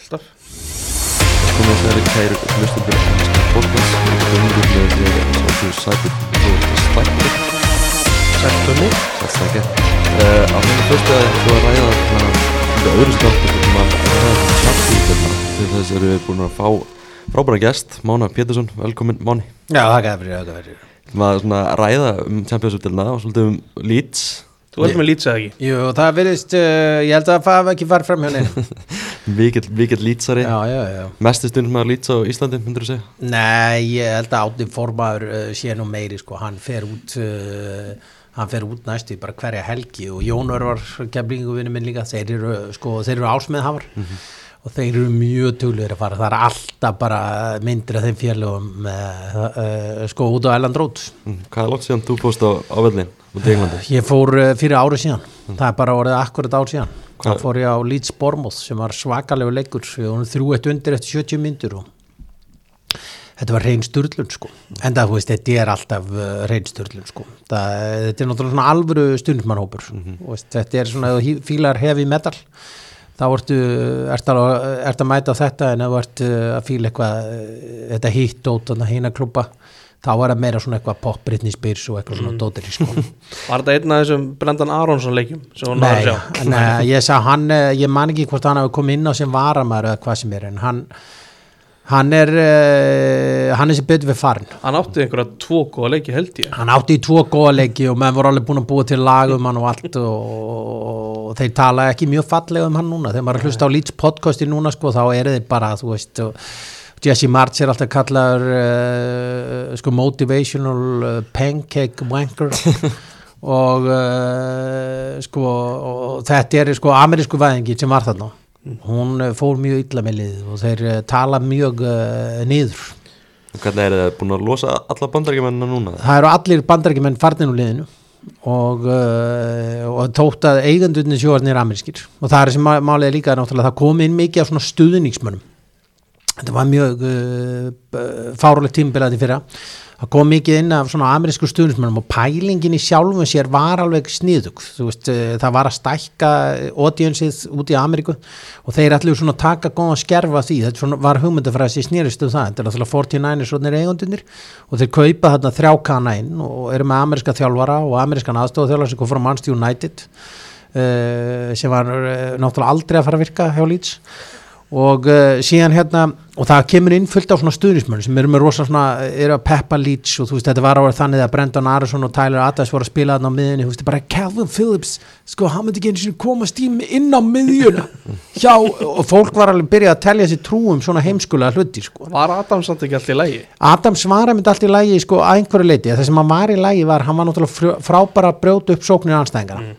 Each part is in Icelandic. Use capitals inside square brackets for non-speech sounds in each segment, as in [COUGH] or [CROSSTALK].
alltaf komið þessari kæru hlustundur podcast með því að svolítið sætið og slættir Sættunni sætstækja á þennan fyrstu að þú að ræða þetta öðru hérna til þess erum við búin að fá frábæra gest Mána Pétursson, velkomin Máni. Já, það gæði fyrir, það gæði fyrir. Við að svona ræða um Champions-útilna og svolítið um Leeds. Þú ert með lýtsað ekki? Jú, það verðist, uh, ég held að það ekki farið fram hjá neina [LAUGHS] mikill, mikill Leedsari Já, já, já. Mesti stund með Leeds á Íslandi, myndur þú segja? Nei, ég held að átni formaður uh, sé nú meiri, sko, hann fer út uh, hann fer út næstu bara hverja helgi og Jón Örvar kemlingu vinnu minn líka, þeir eru, sko, þeir eru ásmiðhafar og þeir eru mjög tuglir að fara, það er alltaf bara myndir af þeim félögum uh, sko út á Erland Rót. Mm, Hvað er langt síðan þú fórst á, á vellin? Ég fór fyrir árið síðan, það er bara orðið akkurat ár síðan Hvað- þá fór ég á Leeds Bournemouth sem var svakalegu leikur við vorum þrjú eitt undir eftir 70 myndur og þetta var reyn sturlun sko. En það, þú veist, þetta er alltaf uh, reyn sturlun sko. Það, þetta er náttúrulega svona alvöru stundmannhópur og veist, þetta er svona, þú fílar heavy metal þá ertu, ertu, að, ertu að mæta á þetta en þú ert uh, að fíla eitthvað uh, þetta hitt dót, hína klúpa þá er það meira svona eitthvað pop Britney Spears og eitthvað svona dótir í sko. [LAUGHS] Var þetta einn af þessum Brendan Aronsson leikjum Nei, nei, [LAUGHS] ég sá hann, eh, ég man ekki hvort hann hafi komið inn á sem varamæður eða hvað sem er en hann hann er uh, hann er sem betur við farin Hann átti einhverja tvo góða leiki held ég. Hann átti í tvo góða leiki og menn voru alveg búin að búa til lag um hann og allt og, þeir tala ekki mjög fallega um hann núna. Þegar maður er að hlusta á Leeds podcasti núna sko þá eru þeir bara þú veist og Jesse March er alltaf kallaður uh, sko motivational uh, pancake wanker. [LAUGHS] Og uh, sko og þetta er sko amerísku væðingi sem var þarna. Hún uh, fór mjög illa með liðið og þeir uh, tala mjög uh, niður. Hvernig er það búin að losa alla bandarækjumennina núna? það eru allir bandarækjumenn farnir úr liðinu og, uh, og tótt að eigendunni sjóarnir amerískir. Og það er sem má- málið er líka náttúrulega það kom inn mikið af svona stuðningsmönnum þetta var mjög uh, fárulegt tímbilandi fyrra. Það kom mikið inn af svona amerísku stuðnismönnum og pælingin í sjálfum sér var alveg sniðug, þú veist, uh, það var að stækka audiensið út í Ameríku og þeir ætlu svona að taka góðan skerfa því, þetta svona var hugmyndafræðis í snýristu það, þetta er náttúrulega 49 er svona eigundunir og þeir kaupa þarna þrjákana inn og eru með ameríska þjálfara og amerískan aðstofþjálfara sem kom frá Manchester United uh, sem var uh, náttúrulega aldrei að fara að virka hjá Leeds og uh, síðan hérna og það kemur inn fullt á svona stuðnismönn sem eru með rosa svona, eru að peppa Leeds og þú veist þetta var árið þannig að Brendan Aronson og Tyler Adams voru að spila þarna á miðinni þú veist bara Calvin Phillips sko hann myndi ekki einu sinni komast í inn á miðjuna. [LAUGHS] Hjá og fólk var alveg byrjað að telja sér trú um svona heimskulega hluti sko. Var Adam samt ekki allt í lægi? Adams var einmitt allt í lægi sko að einhverju leiti það sem hann var í lægi var, hann var náttúrulega að brjóta upp sóknir anstæðingana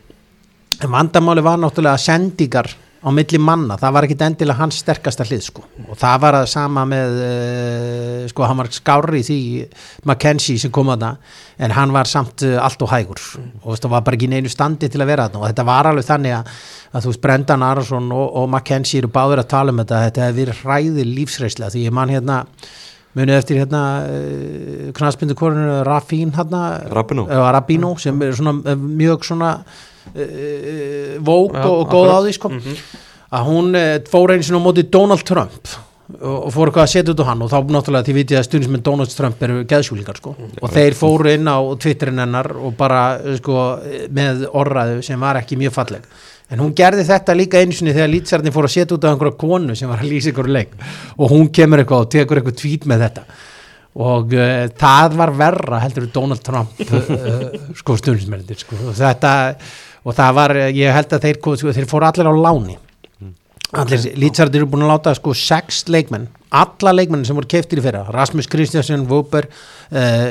en vandamáli var náttúrulega sendingar á milli manna, það var ekkit endilega hans sterkasta hlið sko. Og það var að sama með uh, sko hann var skári því Mackenzie sem kom að það en hann var samt uh, allt og hægur. Og veist, það var bara ekki neinu standi til að vera þarna. Og þetta var alveg þannig að, að þú veist Brendan Arason og, og Mackenzie eru báður að tala um þetta. Þetta hefði verið hræði lífsreisla því ég man hérna munið eftir hérna uh, knaspindu korinu Rafín hérna Rabino. Rabino sem er svona mjög svona vók Já, og, og góð á því sko. Að hún fór einu sinni á móti Donald Trump og, og fór eitthvað að setja út á hann og þá náttúrulega því vitið að stundismenn Donald Trump eru geðsjúlingar sko. Og þeir fóru inn á Twitterin hennar og bara sko með orraðu sem var ekki mjög falleg. En hún gerði þetta líka einu sinni þegar lýtsarni fór að setja út á einhverja konu sem var að lýsa ykkur leik. Og hún kemur eitthvað og tekur eitthvað tvít með þetta. Og uh, það var verra heldur Donald Trump uh, [LAUGHS] sko stundismennir sko. Og þetta og það var, ég held að þeir, sko, þeir fóru allir á láni. Allir lýtsarnir eru búin að láta sko sex leikmenn, alla leikmenn sem voru keiftir í fyrra, Rasmus Kristjánsson, Vóper uh,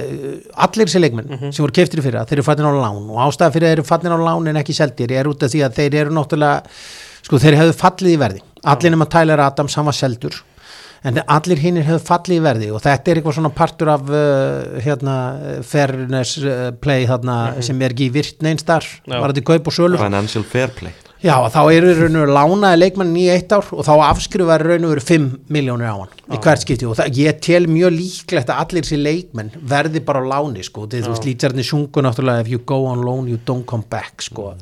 allir þessi leikmenn sem voru keiftir í fyrra, þeir eru fattin á lán. Og ástæða fyrir að þeir eru fattin á lán en ekki seldir er út af því að þeir eru náttúrulega sko þeir hefðu fallið í verði. Allir nema Tyler Adams, hann var seldur en allir hinnir hefðu fallið í verði og þetta er eitthvað svona partur af uh, hérna, fairness uh, play þarna sem er ekki virt neins þar, Já. var þetta kaup og sölu? Financial Fair Play. Já, þá eru raun og veru lánaði leikmann í eitt ár og þá afskrifaði raun og veru 5 miljónir á hann í hvert skipti. Og það, ég tel mjög líklegt að allir þessi leikmenn verði bara á láni sko, Þið, þú veist, lýtsarni sungu náttúrulega if you go on loan you don't come back sko.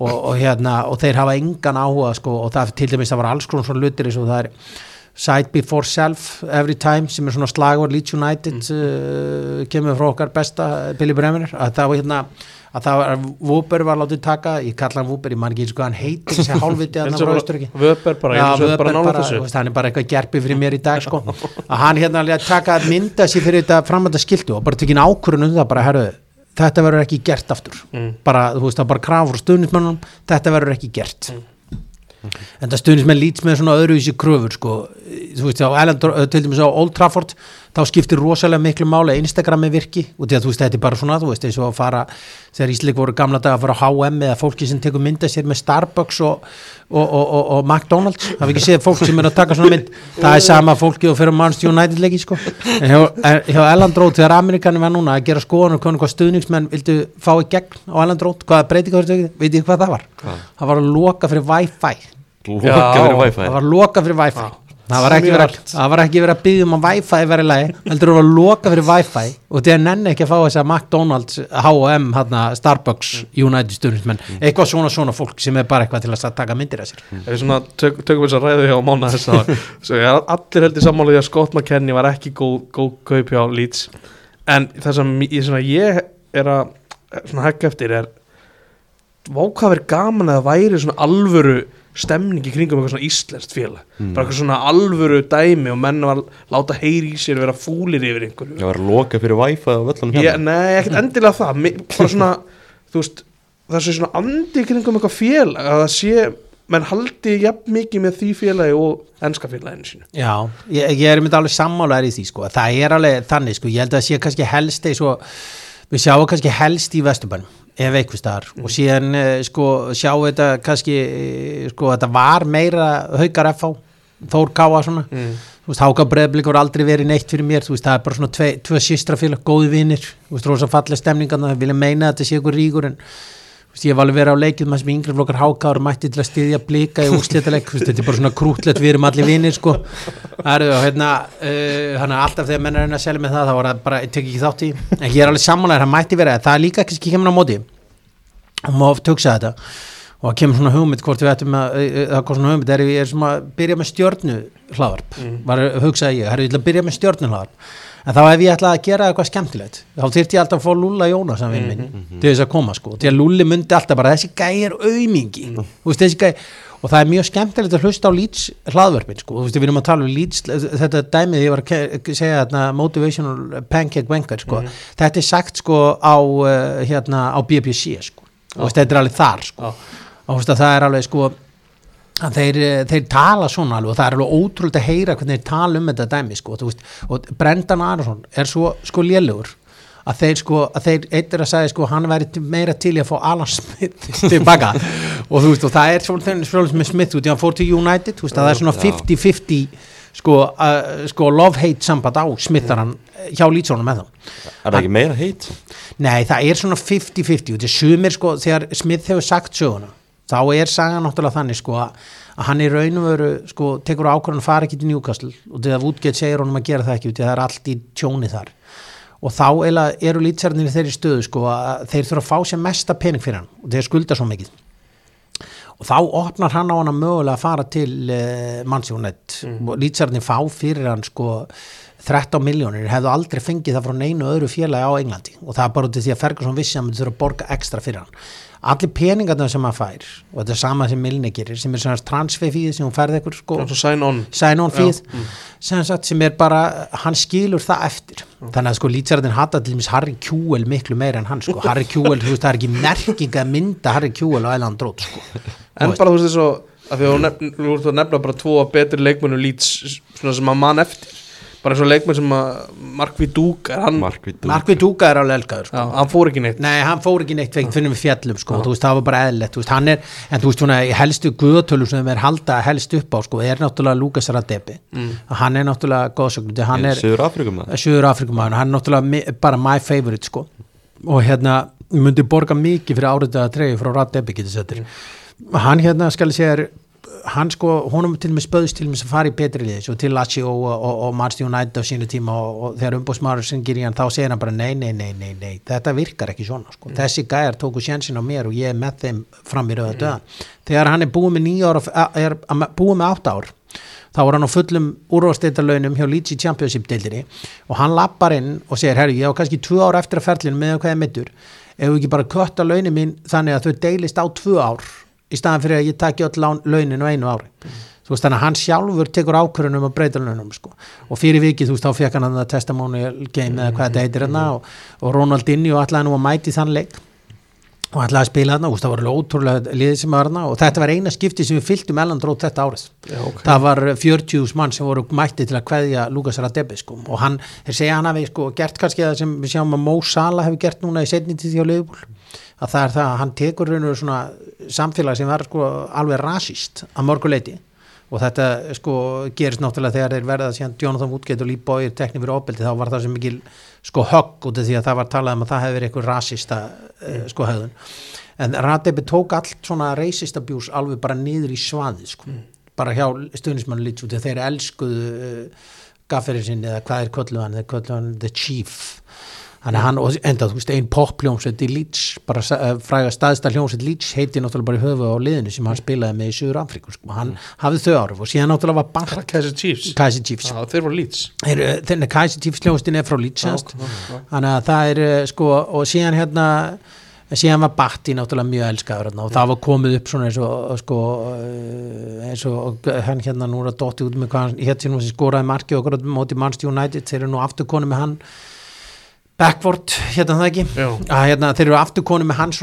Og, og hérna, og þeir hafa engan áhuga sko. Og það til dæmis það var alls svona lutir eins og það er Sight before self every time sem er svona slagur Leeds United uh, kemur frá okkar besta Billy Bremner að það var hérna að það var, Wooper var látið taka ég kalla hann Wooper, ég man ekki eins og hann heitir þessi [LAUGHS] hálfviti að hann frá bara Östurki Vöper bara, Wöber bara bara, veist, hann er bara eitthvað gerpi fyrir mér í dag sko. [LAUGHS] að hann hérna að taka að mynda sér fyrir þetta framönda skildu og bara tekin ákvörun um það bara, herru, þetta verður ekki gert aftur Mm. bara, þú veist, það bara krafur stuðnismennum, þetta verður ekki gert Mm. En það stuðnismenn lít með svona öðruvísi kröfur sko, þú veist, á Ellen, til dæmis á Old Trafford þá skiptir rosalega miklu máli að Instagrami virki og því að þú veist, þetta er bara svona, þú veist, eins og að fara þegar Ísleik voru gamla dag að fara á H&M eða fólki sem tekur mynda sér með Starbucks og, og, og, og, og McDonalds það við ekki séð fólk sem er að taka svona mynd það er sama fólki og fyrir Manchester United leiki sko. en hjá, hjá Ellen Drót þegar Amerikanin var núna að gera skoðan og hvað stuðningsmenn vildu fá í gegn á Ellen Drót, hvaða breytingar veit ég hvað það var? Það var að loka fyrir Wi-Fi Loka Já. fyrir wifi það var loka fyrir Wi-Fi. Það var, ekki verið, að- það verið að byggja um að Wi-Fi væri lægi, heldur það var loka fyrir Wi-Fi. Og því að nenni ekki að fá þess að McDonalds, H&M, Starbucks United stundismenn, eitthvað svona svona fólk sem er bara eitthvað til að taka myndir af sér. Ef við svona tök, tökum þess að ræðu hjá mánu þess að er allir heldur sammálaði að Scott McKennie var ekki góð, góð kaup hjá Leeds. En það sem ég, svona, ég er að svona hekka eftir er vákað verið gaman að það væri svona alvöru stemning í kringum eitthvað svona íslenskt félag Mm. bara eitthvað svona alvöru dæmi og menn var að láta heyri í sér vera fúlir yfir einhverju Ég var að loka fyrir wifi á völlunum ég, hérna Nei, ekkert [LAUGHS] endilega það bara svona, þú veist það sé svona andi í kringum eitthvað félag að það sé, menn haldi jafn mikið með því félagi og enska félaginu sínu Já, ég, ég er myndi alveg sammálaður í því sko. það er alveg þannig, sko. ég held að sé kannski helst eins og við sjáum kannski helst í Vesturbænum ef eitthvað staðar. Og síðan eh, sko, sjáum þetta kannski eh, sko, þetta var meira haukar FH, Þór Káa svona. Mm. þú veist, Háka Breiðblik voru aldrei verið neitt fyrir mér, þú veist, það er bara svona tvei, tvö sýstrafélag, góði vinnir, þú veist, rosa fallega stemningan það vilja meina að þetta sé ykkur ríkur en ég var alveg verið á leikið með sem yngri flokkar og mætti til að styðja blika í veist, þetta er bara svona krútlegt við erum allir vinnir, sko. Það eru, hérna, uh, er alltaf þegar menn er að reyna að selja með það, þá var það bara, ég tek ekki þátt í. En ég er alveg sammálaður, hann mætti vera það er líka kannski kemur á móti. Og maður hugsa þetta. Og það kemur svona hugmynd hvort við ættum að eh, það kom svona hugmynd er er svona að byrja með stjörnu hlaðvarp, Mm. var að hugsaði ég ég ætla að byrja með stjörnu hlaðvarp en þá ef ég ætla að gera eitthvað skemmtilegt. Þá þyrfti ég alltaf að fá Lúlla Jónas að vinn minn til þess að koma sko, til að Lúli myndi alltaf bara þessi gæi er aumingi þú veist þessi gæi og það er mjög skemmtilegt að hlusta á Leeds hlaðvörpin sko, þú veist við erum að tala um Leeds þetta dæmið ég var að segja þarna motivational pancake wanker sko, þetta er sagt sko á uh, hérna á BBC sko, og veist, þetta er alveg þar sko. Og það er alveg sko að þeir, eh, þeir tala svona alveg og það er alveg ótrúlega að heyra hvernig þeir tala um þetta dæmi sko, veist, og Brendan Arason er svo sko lélugur að þeir sko, að þeir eittir að segja sko hann væri meira til í að fá Alan Smith [LAUGHS] tilbaka og þú veist og það er svona þennig spjólis með Smith út í hann fór til United, veist að það er svona Já. 50-50 sko, uh, sko love-hate samband á Smitharan hjá Lýtsónum með þá Er það ekki meira heit? Nei, það er svona 50-50 og þetta er sumir sko, þegar Smith hefur sagt söguna þá er sagan náttúrulega þannig sko að að hann í raun og veru sko tekur ákvörðan að fara ekki til Newcastle og þegar Woodgate segir honum að gera það ekki út í það er allt í tjóni þar. Og þá eru lýtsarnir þeirri stöðu sko að þeir þurfa að fá sér mesta pening fyrir hann og þeir skulda svo mikið. Og þá opnar hann á hann að mögulega að fara til uh, Mansjónet og lýtsarnir fá fyrir hann sko 13 miljónir, hefðu aldrei fengið það frá neinu öðru félagi á Englandi. Og það er bara af því að Ferguson vissi að hann þurfa að borga ekstra fyrir hann allir peningarna sem hann fær og þetta er sama sem Milne gerir sem er svona transfer fíð sem hún færði eitthvað sko. Sign on. Sign on fíð mm. sem, sem er bara, hann skilur það eftir. Þannig að sko lýtsarðin hata til dæmis Harry Kjúel miklu meira en hann sko. [LAUGHS] Harry Kjúel, þú veist, það er ekki merking að mynda Harry Kjúel á Æland Drót sko. En bara þú veist þess að því að þú ert að nefna bara tvo betri leikmennu lýts sem að mann eftir bara eins og leikmenn sem að Markvi Dúk er hann, Markvít Markvið Dúka er alveg elgaður sko. já, hann fór ekki neitt. Nei, hann fór ekki neitt veginn fyrir við fjallum sko, þú veist, það var bara eðlilegt, þú veist, hann er en þú veist, svona, í helstu guðatölu sem er halda helst upp á, sko, er náttúrulega Lukas Radebi, Mm. hann er náttúrulega góðsögn, hann er Söður Afrikum það Suður Afrikumæður, hann er náttúrulega bara my favorite sko. Og hérna myndi borga mikið fyrir árið að treyju frá Radebi getur settir hann sko, honum til og með spöðst til og með að fara í betri liðis og til Lazio og, og, og Manchester United á sínu tíma og, og þegar umbúsmaður syngir í hann þá segir hann bara nei, nei, nei, nei, nei þetta virkar ekki svona sko. þessi gæjar tóku sjensin á mér og ég er með þeim fram í rauða döða þegar hann er búið með nýja ára er búið með átt ár þá var hann á fullum úrvasteitarlaunum hjá Leeds í Championship deildinni og hann lappar inn og segir, herru, ég á kannski tvö ára eftir að ferlinu með hvað ég mittur ef ekki bara kötta launin mín þannig að þau deilist á tvö ár í staðan fyrir að ég taki öll launin á einu ári mm. þú veist þannig að hann sjálfur tekur ákvörðunum að breyta launum sko. og fyrir vikið þú veist þá fekk hann að testimonial game mm. eða hvað þetta heitir hérna og, og Ronaldinho allavega nú að mæti þann leik og ætlaði að spila þarna, það var ótrúlega liðið sem var þarna og þetta var eina skipti sem við fylgtum Ellandrót þetta árið Já, okay. það var 40 mann sem voru mætti til að kveðja Lukas Radebe sko. og hann, þeir segja hann hafi sko, gert kannski það sem við sjáum að Mo Salah hefur gert núna í setnitið því á liðbúl að það er það að hann tekur raun og svona samfélag sem var sko alveg rasist að morguleiti og þetta sko gerist náttúrulega þegar þeir verða síðan Jonathan Woodgate og Lee Boyer teknir fyrir opeldi þá var það sem mikil sko högg út af því að það var talað um að það hefði verið eitthvað rasista uh, sko höfðun. En Radebi tók allt svona racist abuse alveg bara niður í svaði sko. Mm. bara hjá stuðnismann lít út þegar þeir elskuðu uh, gafferinn sinni eða hvað er kölluðan, þeir kölluðan The Chief Þannig að hann, og enda, þú veist, einn popljómsveit í Leeds, bara uh, fræga staðstæð hljómsveit Leeds heiti náttúrulega bara í höfu á liðinu sem hann spilaði með í Suður Afríku, sko, hann mm. hafði þau áruf og síðan náttúrulega var bank Kaiser Chiefs, Kaiser Chiefs. Já, þeir voru Leeds. Þeir, eh, Kaiser Chiefs hljómsveitin er frá Leeds þannig að það er, eh, sko, og síðan hérna síðan var Batti náttúrulega mjög elskaður og það var komið upp svona eins og sko, eins og hann hérna núra dótti út með hvað hann hétt sem skoraði marki okkur móti Manchester United. Þeir eru nú aftur konið með hann Backford, hérna það ekki? Að, hérna, þeir eru afturkonu með hans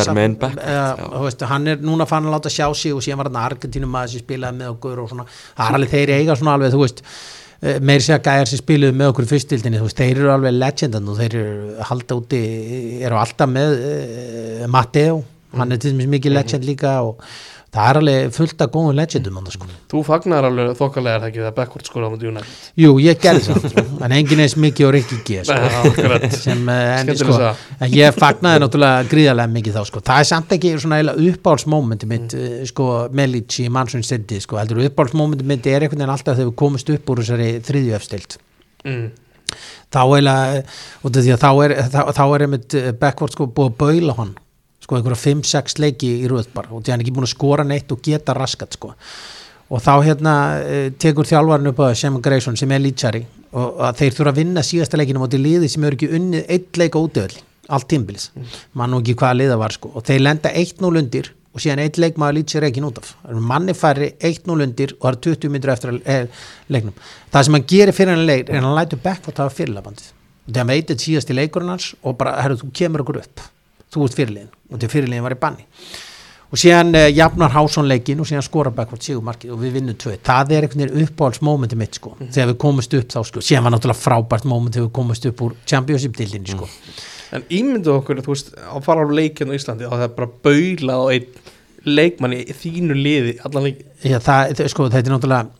Jermaine Backford hann er núna fann að láta sjá sig og síðan var hann Argentínum að þessi spilaði með okkur og svona, það er alveg þeir eiga svona alveg, þú veist eh, meiri segja gæjar sem spiluði með okkur fyrstildinni, þú veist, þeir eru alveg legendan og þeir eru halda úti eru alltaf með uh, Matteo, hann er til dæmis mikið legend líka og það er alveg fullt af góðum legendum hann, sko. Þú fagnar alveg þokkalega er það ekki það backwards skóla á mútið United Jú, ég gerði það, sko. en enginn eins mikið og Rikki G sko. sem, eh, en, sko, en ég fagnaði náttúrulega gríðarlega mikið þá, sko. það er samt ekki svona uppáhaldsmómenti mitt mm. Eh, sko, lítsi í mannsvönd stendi, sko, heldur uppáhaldsmómenti mitt er einhvern veginn alltaf þegar við komumst upp úr þessari þriðju efstilt mm. þá er, þá, þá er einmitt eh, backwards sko búið að baula hann sko einhverja 5-6 leiki í röð bara og því hann er ekki búin að skora neitt og geta raskat sko. Og þá hérna eh, tekur þjálfarinn upp að Seman Grayson sem er lýtsari og þeir þurfa að vinna síðasta leikinu moti liði sem eru ekki unnið eitt leik ódöðli, allt tímbilis mm. mann og ekki hvaða liða var sko. Og þeir lenda 1-0 undir og síðan eitt leik maður lýtsir ekki út af. Manni færi 1-0 undir og það er 20 minnur eftir er, leiknum. Það sem hann gerir fyrir hann leik er hann lætur back og það er fyrirlabandið. Þegar hann veitir síðast í leikurinn hans og bara, herru, þú kemur okkur upp þú ert fyrirliðin og til fyrirliðin var í banni. Og síðan uh, jafnar hásónleikin og síðan skora bakkvart sígumarkið og við vinnum tvö. Það er einhvern veginn uppáhaldsmómenti mitt sko. Mm. þegar við komumst upp þá sko. Síðan var náttúrulega frábært móment þegar við komumst upp úr Championship-dildinni sko. Mm. En ímyndu okkur þú veist að fara á leikinu í Íslandi og það er bara baula á einn leikmann í þínu liði Já það, sko þetta er náttúrulega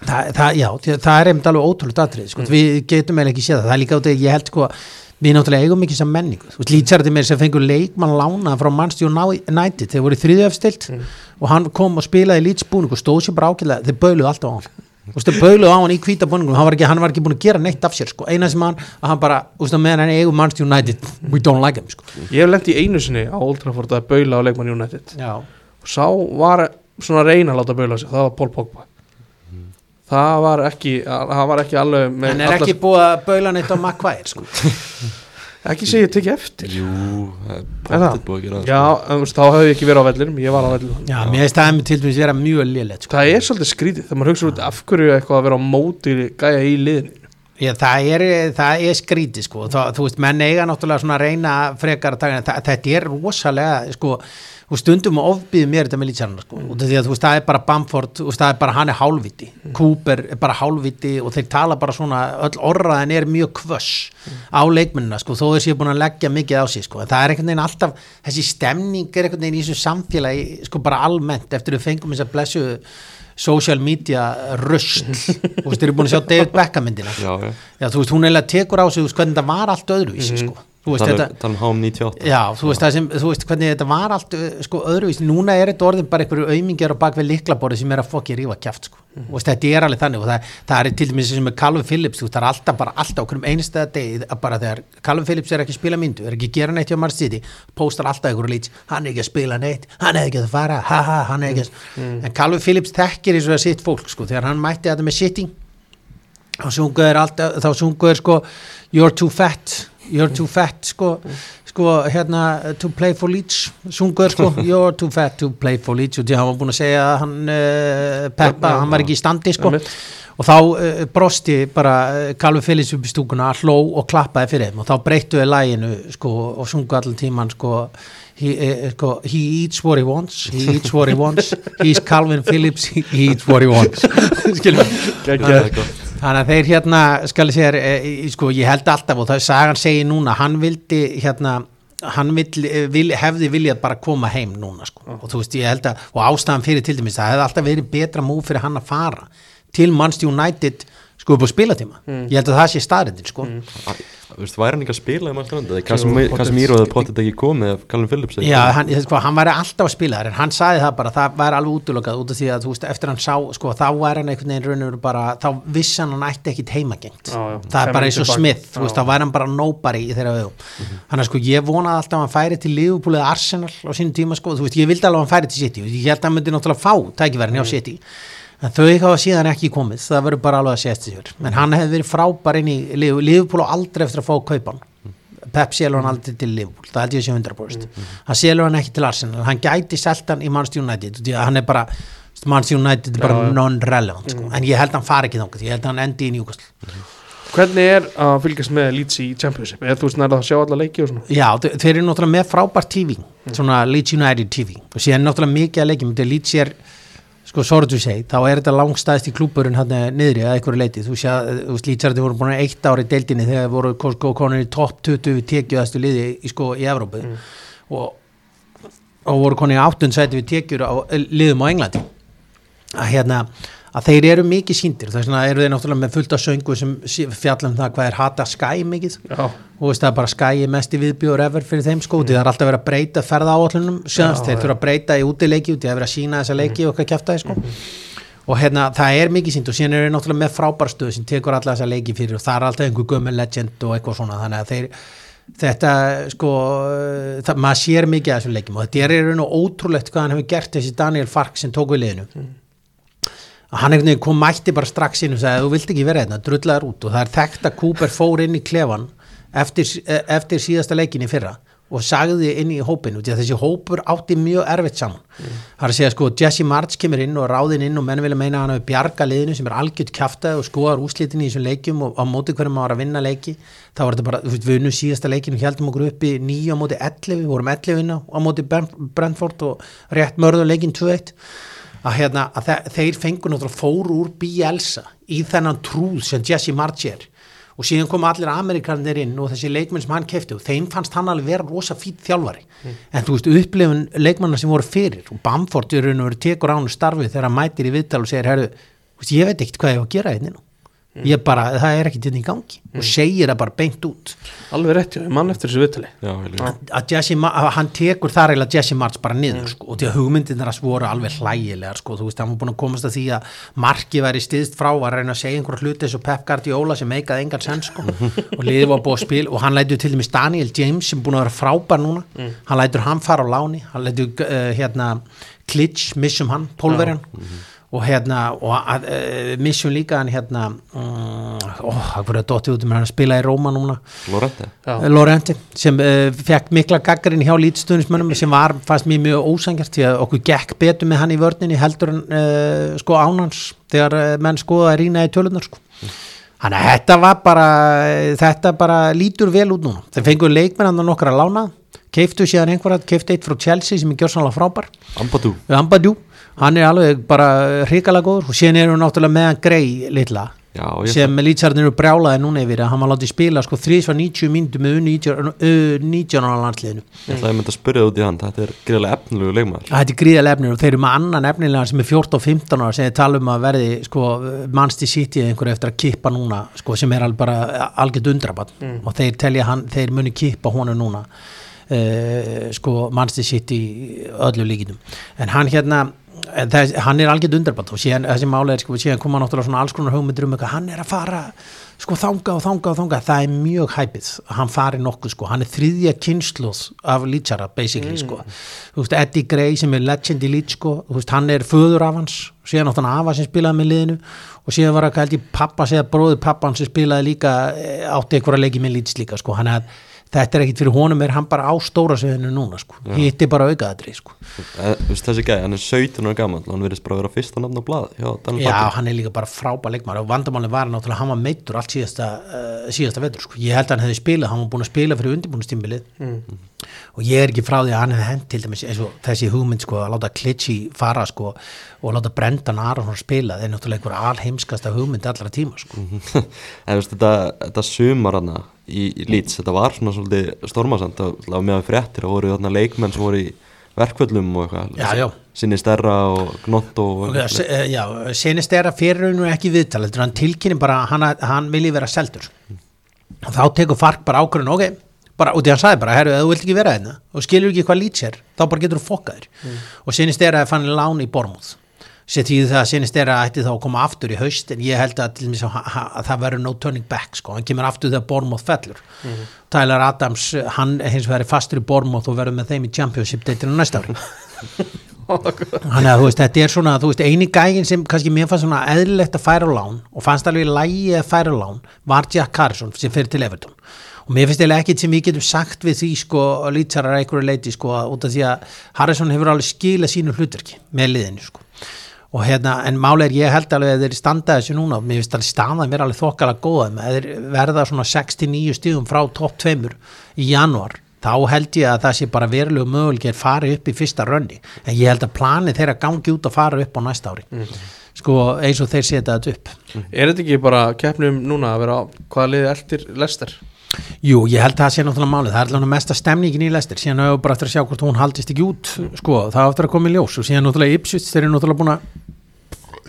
það, það, já, það er einmitt alveg ótrúlega atrið sko, mm. við getum eða ekki séð það. Það er líka át að ég held sko við náttúrulega eigum ekki sem menningu veist, Lítsarði mér sem fengur leikmann lána frá Manchester United, þeir voru þriðu efstilt mm. og hann kom og spilaði Lítsbúning og stóð sér bara ákveðlega, þeir böluði alltaf á hann þeir böluði á hann í kvítabúningum hann var ekki, hann var ekki búin að gera neitt af sér sko. eina sem hann, að hann bara, meðan hann eigum Manchester United, we don't like him sko. Ég hef lendt í einu sinni á Old Trafford að böla á leikmann United Já. og sá var svona reyna að láta böla sig, það var Paul Pogba það var ekki, það var ekki alveg en er ekki búið að baula neitt á makkvæðir sko? [LAUGHS] Ekki segja tekja eftir. Jú, það er búið að gera Já, en, þá hefði ég ekki verið á vellinum, ég var á vellinum. Já, mér finnst það til dæmis vera mjög liðlegt sko. Það er svolítið skrítið, þegar maður hugsa út af hverju eitthvað að vera á móti gæja í liðinu. Já, það er, það er skrítið sko, Þa, þú veist, menn eiga náttúrulega svona reyna frekar að taka, þetta er rosalega sko og stundum ofbýðum mér þetta með lýtsarnar sko. og því að þú veist það er bara Bamford og það er bara hann er hálfviti mm. Cooper er bara hálfviti og þeir tala bara svona öll orraðin er mjög kvöss mm. á leikmennina sko þó þessi er búin að leggja mikið á sig sko það er einhvern veginn alltaf þessi stemning er einhvern veginn í þessu samfélagi sko bara almennt eftir að við fengum þess að blessu social media röst [LAUGHS] þú veist þeir eru búin að sjá David Beckham myndina já, já. Þú veist hún eiginlega tekur á sig hvernig það var allt öðruvísi mm -hmm. sko veist Tala þetta um- tala um HM98 Já, þú veist, það sem, þú veist hvernig þetta var allt uh, sko öðruvís, núna er þetta orðin bara einhverju aumingar á bakveg liklaborði sem er að fokki rífa kjaft sko, og veist, þetta er alveg þannig og það, það er til dæmis sem með Calvin Phillips það er alltaf bara, alltaf okkur um einstæða degi að bara þegar Calvin Phillips er ekki að spila myndu er ekki að gera neitt hjá Mars City postar alltaf einhverju lít, hann er ekki að spila neitt hann er ekki að fara, ha ha, hann er ekki að en Calvin Phillips þekkir eins og það sitt fólk sko, þegar hann mætti þetta með sitting þá sungu þeir alltaf, þá sungu þeir sko you're too fat, you're too fat sko, sko hérna to play for Leeds, sungu þeir sko. [LAUGHS] You're too fat to play for Leeds. Og því hann var búin að segja að hann uh, Peppa, hann var ekki í standi sko. Og þá uh, brosti bara uh, Calvin Phillips upp í stúkuna, hló og klappaði fyrir þeim. Og þá breyttu við læginu sko og sungu allan tíman sko He, uh, sko, he eats what he wants he eats what he wants. He's Calvin Phillips, he eats what he wants. [LAUGHS] Er gott. Þannig að þeir hérna, skal ég segja, e, e, sko, ég held alltaf og það er sagan segir núna, hann vildi hérna, hann vill, e, vil, hefði viljað bara koma heim núna, sko, og þú veist, ég held að, og ástæðan fyrir til dæmis, það hefði alltaf verið betra múf fyrir hann að fara til Manchester United, sko, upp á spilatíma, ég held að það sé staðrindin, sko, Æ, Þú veist, væri hann ekki að spila í Manchester Casemiro hefði potið ekki komið ef Callum Phillips Já, hann, sko, hann væri alltaf að spila þar en hann saði það bara, það væri alveg útlokað út af því að þú veist, eftir hann sá, sko, þá væri hann einhvern veginn raun og veru bara, þá vissi hann hann ætti ekkit heimagengt, já. það er bara eins og. Smith, þú veist, þá væri hann bara nobody í þeirra vegum, hann er sko, ég vonaði alltaf að hann færi til Liverpool eða Arsenal á sínum tíma, sko, þú veist, að að myndi en þau hafa síðan ekki komið, það verður bara alveg að sést sér, en hann hefði verið frábær inn í Liverpool, og aldrei eftir að fá kaupan Pep selur hann aldrei til Liverpool það held ég sé 100% hann selur hann ekki til Arsenal. Hann gæti selt hann í Manchester United því að hann er bara Manchester United er bara non-relevant sko. en ég held hann fari ekki þangað ég held hann endi í Newcastle. Hvernig er að fylgjast með Leeds í Championship? Er þú nærða að sjá alla leiki og svona? já, þe- þeir eru náttúrulega með frábært TV svona Leeds United TV og síðan náttúrulega mikið að leikjum þegar Leeds er sko sorry to say, þá er þetta langstæðst í klúburinn hann niðri að einhverju leiti þú sé að þú þetta voru búin eitt ári deildinni þegar voru sko, konur í topp 20 við tekjuðastu liði í, sko, í Evrópu. Og, og voru konur í áttund sæti við tekjur á liðum á Englandi. Að hérna að þeir eru mikið síndir þess vegna eru þeir náttúrulega með fullt af söngu sem sí- fjalla um það hvað er hata Sky mikið. Já, og veist það er bara er mest í viðbjóður ever fyrir þeim sko, mm. það er alltaf verið að breyta ferða áallunum, sjöðast, þeir þurfa að breyta í útileiki, því að vera að sína þessa leiki og hvað kæfta þeir sko og hérna það er mikið sínt og síðan eru þeir náttúrulega með frábær stöð sem tekur alla þessa leiki fyrir og það er alltaf einhver gömur legend og eitthvað svona. Þetta sko það, maður sér mikið af þessum leikjum og þetta er raun og ótrúlegt hvað hann hefur gert þessi Daniel Fark sem tók við liðinu að hann einhvern veginn kom mætti bara strax inn og sagði þú vilt ekki vera hérna, drullaður út og það er þekkt að Cooper fór inn í klefan eftir, eftir síðasta leikin í fyrra og sagði inn í hópinu að þessi hópur átti mjög erfitt saman. Það er að segja sko Jesse March kemur inn og ráðin inn og menn vilja meina að hann hafi bjarga liðinu sem er algjört kjaftað og skoðar úslitin í þessum leikjum og á móti hverjum maður að vinna leiki. Þá var þetta bara, við unnum síðasta leikinu og heldum okkur upp í 9 á móti 11 við vorum 11 vinna á móti Brent- Brentford og rétt mörðu leikin 2-1 að, hérna, að þe þeir fengur náttúrulega fóru úr Bielsa í þennan trúð sem Jesse March er og síðan kom allir Amerikanir inn og þessi leikmenn sem hann kefti og þeim fannst hann alveg vera rosa fýtt þjálfari. En þú veist upplifun leikmanna sem voru fyrir og Bamford í raun og veru tekur ánu starfið þegar hann mætir í viðtal og segir herru, ég veit ekkert hvað ég á að gera hérna nú ég bara, það er ekkert hérna í gangi og segir það bara beint út. Alveg rétt, ég mann eftir þessu heilig. að Jesse, að hann tekur þar eiginlega Jesse March bara niður sko, og því að hugmyndirnar hans voru alveg hlægilegar sko, þú veist, hann var búin að komast að því að marki væri stiðst frá að reyna að segja einhverja hluti eins og Pep Guardiola sem meikaði engan senn sko, [LAUGHS] og liðið var búið að spil og hann lætur til dæmis Daniel James sem búin að vera frábær núna, hann lætur hann fara á láni, hann lætur uh, hérna Klitsch, missum hann, pólverjan og hérna og að, uh, missum líka hann hérna um, ó, það voru að dotti út um hann að spila í Róma núna. Lorente. Já. Lorenti sem uh, fekk mikla gaggarinn hjá lítstunismönnum sem var fannst mér mjög ósangjart því að okkur gekk betur með hann í vörninni heldur en uh, sko ánans þegar uh, menn skoða að rýna í tölunar sko. Þannig að þetta var bara þetta bara lítur vel út núna. Þeir fengur leikmenn andan okkar að lána keiftu síðan einhverja, keiftu eitt frá Chelsea sem er gjörsanlega frábær. Ampadu Ambadjú, hann er alveg bara hrikalega góður og síðan eru náttúrulega meðan grei litla. Já, sem lýtsarnir eru brjálaði núna yfir að hann var látið spila sko þrísvar 90 myndum með 19 ára landsliðinu. Ég ætlaði að mynda að spyrja út í hann, þetta er greiðlega efnilegu leikmaður. Þetta er gríðarlega efnir og þeir eru með annan efnilega sem er 14 og 15 ára sem þeir tala um að verði sko, mannsti sítið einhverju eftir að kippa núna sko, sem er alveg bara algjörð undrabann og þeir telja hann, þeir muni kippa honu núna uh, sko mannsti sítið öllu líkinum en hann hérna þess, hann er algjörð undrabann og síðan, þessi máli er sko, síðan koma náttúrulega svona alls konar hugmyndir um eitthvað, hann er að fara sko þanga og þanga og þanga það er mjög hæpið hann fari nokkuð sko. Hann er þriðja kynsluð af lýtsara basically sko. Þú veist Eddie Gray sem er legend í lýts sko. Þú veist hann er föður af hans. Síðan átt hann afa sem spilaði með liðinu. Og síðan var að held ég pappa segja bróður pappan sem spilaði líka eh, átti einhverja leiki með lýts líka sko. Hann að þetta er ekkit fyrir honum er hann bara á stóra sviðinu núna sko hitti bara aukaðatri sko Eh, Þessi gæði, hann er 17 ára gammal, hann verðist bara að vera fyrsta nafn á blað. Já, Já, hann er líka bara frábær leikmar og vandamálinn var náttúrulega hann var meittur allt síðasta, uh, síðasta vetur sko. ég held að hann hefði spilað, hann var búin að spila fyrir undirbúinustímbilið mm. og ég er ekki frá því að hann hefði hent til dæmis eins og þessi hugmynd sko, að láta Klitsi fara sko, og láta Brendan Aron spila það er náttúrulega einhver alheimskasta hugmynd allra tíma sko. [LAUGHS] En þú veist, þetta, þetta í, í Leeds, þetta var svona svolítið stormasand, það var meðan fréttir og voru þarna leikmenn sem voru í verkvöllum og eitthvað. Já, já. Sinni stærra og gnott og se- eh, já, senist er að fyrir rauninu ekki viðtal heldur. Hann tilkynni bara hann, hann vilji vera seldur. Og þá tekur Fark bara ákvörðun ok, bara, og því hann sagði bara herru, þú vilt ekki vera hérna og skilur ekki hvað lýts er þá bara getur þú fokkaðir og senist er að fann lán í Bormúð sér því það er að ætti þá að koma aftur í haust en ég held að, að, að, að það verður no turning back sko, hann kemur aftur þegar Bormúð fellur. Tyler Adams, hann hins er fastur í Bormúð og verður með þeim í Championship deitinu næsta ári. [LAUGHS] Þannig að þú veist, þetta er svona, þú veist, eini gægin sem kannski mér fannst svona eðlilegt að færa á lán og fannst alveg í lægi að færa á lán var Jack Harrison sem fyrir til Everton. Og mér finnst eiginlega ekkit sem við getum sagt við því sko lýtsarar að einhverju leiti sko út af því að Harrison hefur alveg skilað sínu hlutverki með liðinu sko og hérna, en máli er ég held alveg að þeir standa þessu núna, mér finnst alveg staðað mér alveg þokkalega með þeir verða svona 69 stíðum frá topp 2 í januar, þá held ég að það sé bara verulegu möguleikir fari upp í fyrsta rönni, en ég held að planið þeirra gangi út að fara upp á næsta ári. Sko eins og þeir setja þetta upp. Er þetta ekki bara keppnum núna að vera hvaða liði eldir Lester? Jú, ég held að það sé náttúrulega málið, það er allavega mesta stemningin í lestir, síðan hefur bara eftir að sjá hvort hún haldist ekki út, sko, það á eftir að koma í ljós. Og síðan náttúrulega Ipswich, þeir eru náttúrulega búin að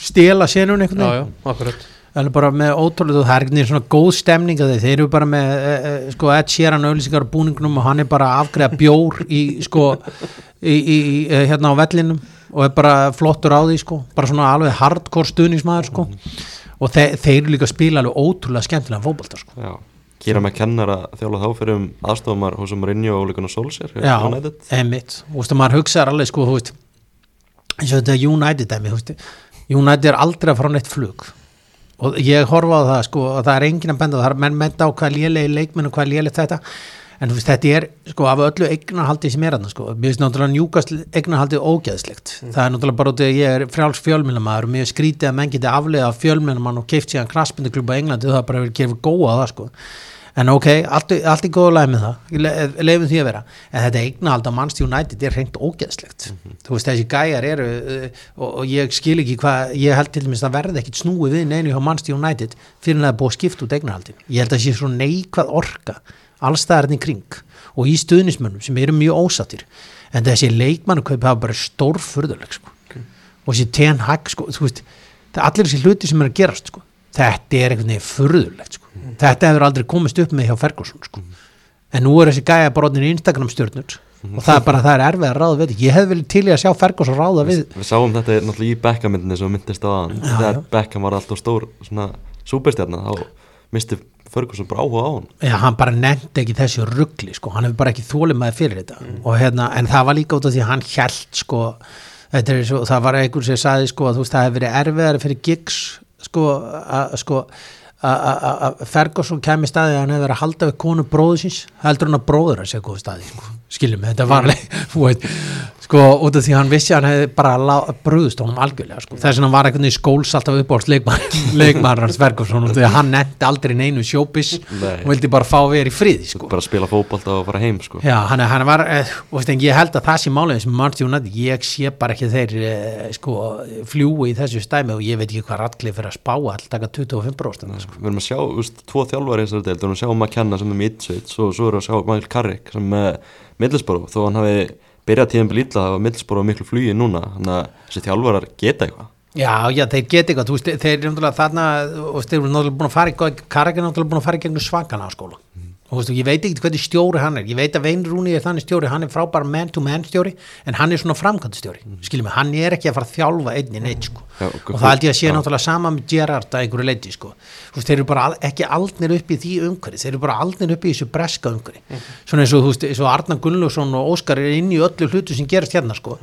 stela senun einhvern Já, já, akkurat. Það er bara með ótrúlega, það er veginn svona góð stemning að þeir, þeir eru bara með e, e, sko Ed Sheeran auðlýsingar á búningnum og hann er bara að afgreða bjór í sko í, í, í, e, hérna á vellinum og er bara flottur á því sko. Bara svona alveg hardcore stuðningsmaður sko. Og þe þeir eru líka að spila alveg ótrúlega skemmtilega fótbolta sko. Já, Kýra með kennara þjála þá fyrir um aðstofamar hos Mourinho og líka Solskjaer hjá Já, United. emitt, þú veist að maður hugsaðar alveg sko, þú veist eins og þetta United dæmi, þú veist United er aldrei að fara á neitt flug. Og ég horfa á það sko að það er enginn að benda það, er menn benda á hvað lélegi leikmenn og hvað lélegt þetta en þú veist þetta er sko af öllu eignarhaldi sem er þarna sko, mér finnst náttúrulega njúkast eignarhaldið ógeðslegt, það er náttúrulega bara út af ég er frjáls fjölmjölamæður og mér skrítið að menn geti aflega fjölmjölamann og keift síðan kraspinduklubba Englandi og það bara verið gefið góða það sko. En ok, allt, allt er góða læg með það. Le, leifum því að vera. En þetta eignahald á Manchester United er reynd ógeðslegt. Þú veist þessi gæjar eru uh, og, og ég skil ekki hvað ég held til dæmis að verði ekkit snúið við allstæðarinn í kring og í stuðnismönnum sem eru mjög ósattir en þessi leikmannukaup hafa bara stórfurðuleg sko. og þessi ten hag sko, veist, það er allir þessi hluti sem er að gerast sko. þetta er einhvern veginn furðulegt sko. þetta hefur aldrei komist upp með hjá Ferguson sko. en nú er þessi gæja bara orðin í Instagram stjórnur og það er bara það er erfið að ráða við ég hef vel til í að sjá Ferguson ráða við Við sáum þetta náttúrulega í Beckham-myndinni sem við myndist á aðan. Þegar. Beckham var alltaf stór svona súperstjarnar, þá misti Ferguson bara áhuga á hann. Já, hann bara nefndi ekki þessu ruggli sko. hann hefur bara ekki þólið með fyrir þetta og hérna, en það var líka út af því hann hjælt sko, þetta er svo, það var einhver sem sagði sko að þú veist, það hefur verið erfiðari fyrir gigs sko, að sko að- Ferguson kemur staði að hann hefur verið að halda við konu bróðu síns heldur hann að bróður að segja góðu staði sko. Skiljum, þetta var [LAUGHS] veit, sko, út af því hann vissi að hann hefði bara lá- brugðist honum algjörlega sko. þess að hann var einhvern veginn skóls alltaf upp á leikmann, leikmann hans Ferguson af því að hann nefndi aldrei neinu sjópis og vildi bara fá vera í friði sko. bara spila fótbolta og fara heim sko. Já, hann, hann var, eh, og ég held að það sé málið sem United, ég sé bara ekki þeir eh, sko, fljúi í þessu stæmi og ég veit ekki hvað ratklið fyrir að spá all taka 25% sko. við erum að sjá úst, tvo þjálfari í þessari deild, við erum að sjá Og Middlesbrough þó hann hafi byrjað tíðan byrja illa það var Middlesbrough á miklu flugi núna þannig að þessi þjálfarar geta eitthvað. Já, já, þeir geta eitthvað, veist, þeir eru náttúrulega þarna, og þeir eru náttúrulega búin að fara í Karek er náttúrulega búin að fara í gegnum svakana á skóla. Og þú veist, ég veit ekki hvernig stjóri hann er. Ég veit að Vein Rúni er þannig stjóri, hann er frábær man-to-man stjóri, en hann er svona framkvæmdastjóri, mm. skiljum hann er ekki að fara að þjálfa einn í neitt, sko, og það held ég að sé já. náttúrulega sama með Gerrard að einhverju leiti, sko, þú veist, þeir eru bara ekki aldnir upp í því umhverfi, þeir eru bara aldnir upp í þessu breska umhverfi, svona eins og, þú veist, eins og Arnar Gunnlaugsson og Óskar er inn í öllu hlutu sem gerast hérna, sko,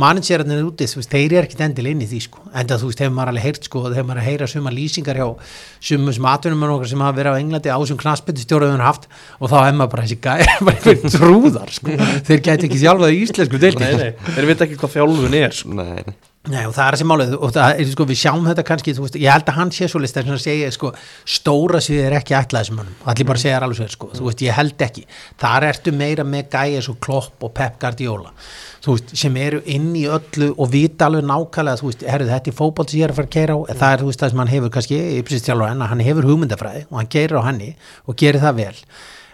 managerarnir úti, þú veist, þeir eru ekkit endilega inn í því, sko, enda þú veist, hefur maður alveg heyrt, sko, þegar maður er að heyra suma lýsingar hjá sumum sem atvinnum okkar sem hafa verið á Englandi á sem knaspetistjóraðun haft og þá hefur maður bara þessi gæri, [LAUGHS] trúðar, sko, þeir gæti ekki þjálfað í. Nei, nei, þeir veit ekki hvað þjálfun er sko. nei, nei. Nei og það er þessi málið og það er sko við sjáum þetta kannski þú veist, ég held að hann sé svo list þess að segja sko stóra svið er ekki ætlað þessum mönnum allir bara segja þér alveg sér sko þú veist ég held ekki. Þar ertu meira með gæja svo Klopp og Pep Guardiola þú veist sem eru inn í öllu og vita alveg nákvæmlega herru þetta er fótboll sem ég er að fara að keira á en það er það sem hann hefur kannski en hann hefur hugmyndafræði og hann keirir á henni og gerir það vel.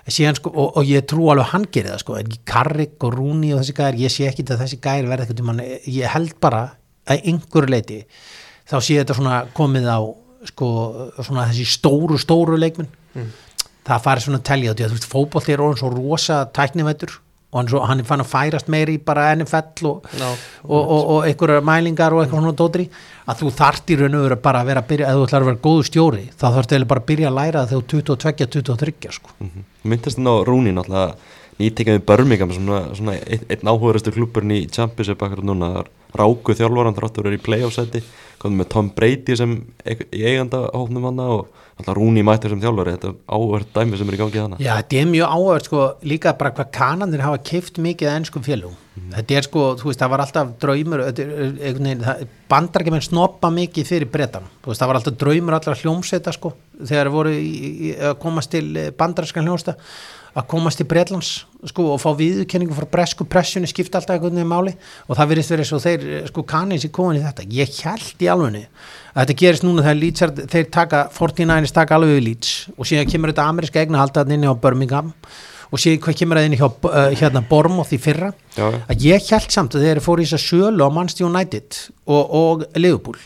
Síðan, sko, og, og ég trú alveg að hann gerir það sko, Karrik og Rúni og þessi gæðir ég sé ekki að þessi gæðir verða eitthvað ég held bara að einhverju leiti þá sé þetta svona komið á sko, svona þessi stóru stóru leikminn það farið svona að telja að þú veist fótboll er orðin svo rosa tæknivættur og hann, svo, hann er fann að færast meiri í bara NFL og, Já. og, og, og einhverjar mælingar og eitthvað svona dótri að þú þart í raun og veru bara að vera að byrja, ef þú ætlar að vera góðu stjóri þá þarf þetta bara að byrja að læra það þegar þú 22-23 sko. Mm myndast þannig á Rúni náttúrulega nýtekjaði Birmingham svona, svona einn, áhugarastu klubburinn í Championship akkur núna, það er ráku þjálfvaran þráttur er í playoff-seti, komið með Tom Brady sem eig- í eiganda hófnum hana og alltaf Rúni mættur sem þjálfari. Þetta er áhugart dæmi sem er í gangi hana Já, þetta er mjög áhverð sko, líka bara hvað kanandir hafa kift mikið ennskum félugum. Þetta er sko, þú veist, það var alltaf draumur, veginn, það- bandarækjumenn snoppa mikið fyrir bretanum. Þú veist, það var alltaf draumur allra hljómsveita sko, þegar voru í, í, að komast til bandaræskan hljómsveita, að komast til Bretlands sko og fá viðurkenningu frá bresku pressunni skipta alltaf einhvern veginn máli. Og það verðist verið svo þeir sko kanins í komin í þetta. Ég held í alvegni að þetta gerist núna þegar Leeds er, þeir taka 49ers taka alveg við Leeds. Og síðan kemur þetta ameríska eigna haldaðan inni á Birmingham. Og síðan hvað kemur það inn hjá uh, hérna Bournemouth í fyrra. Já, að ég held samt að þeir fóru í þess að sölu á Manchester United og, og Liverpool.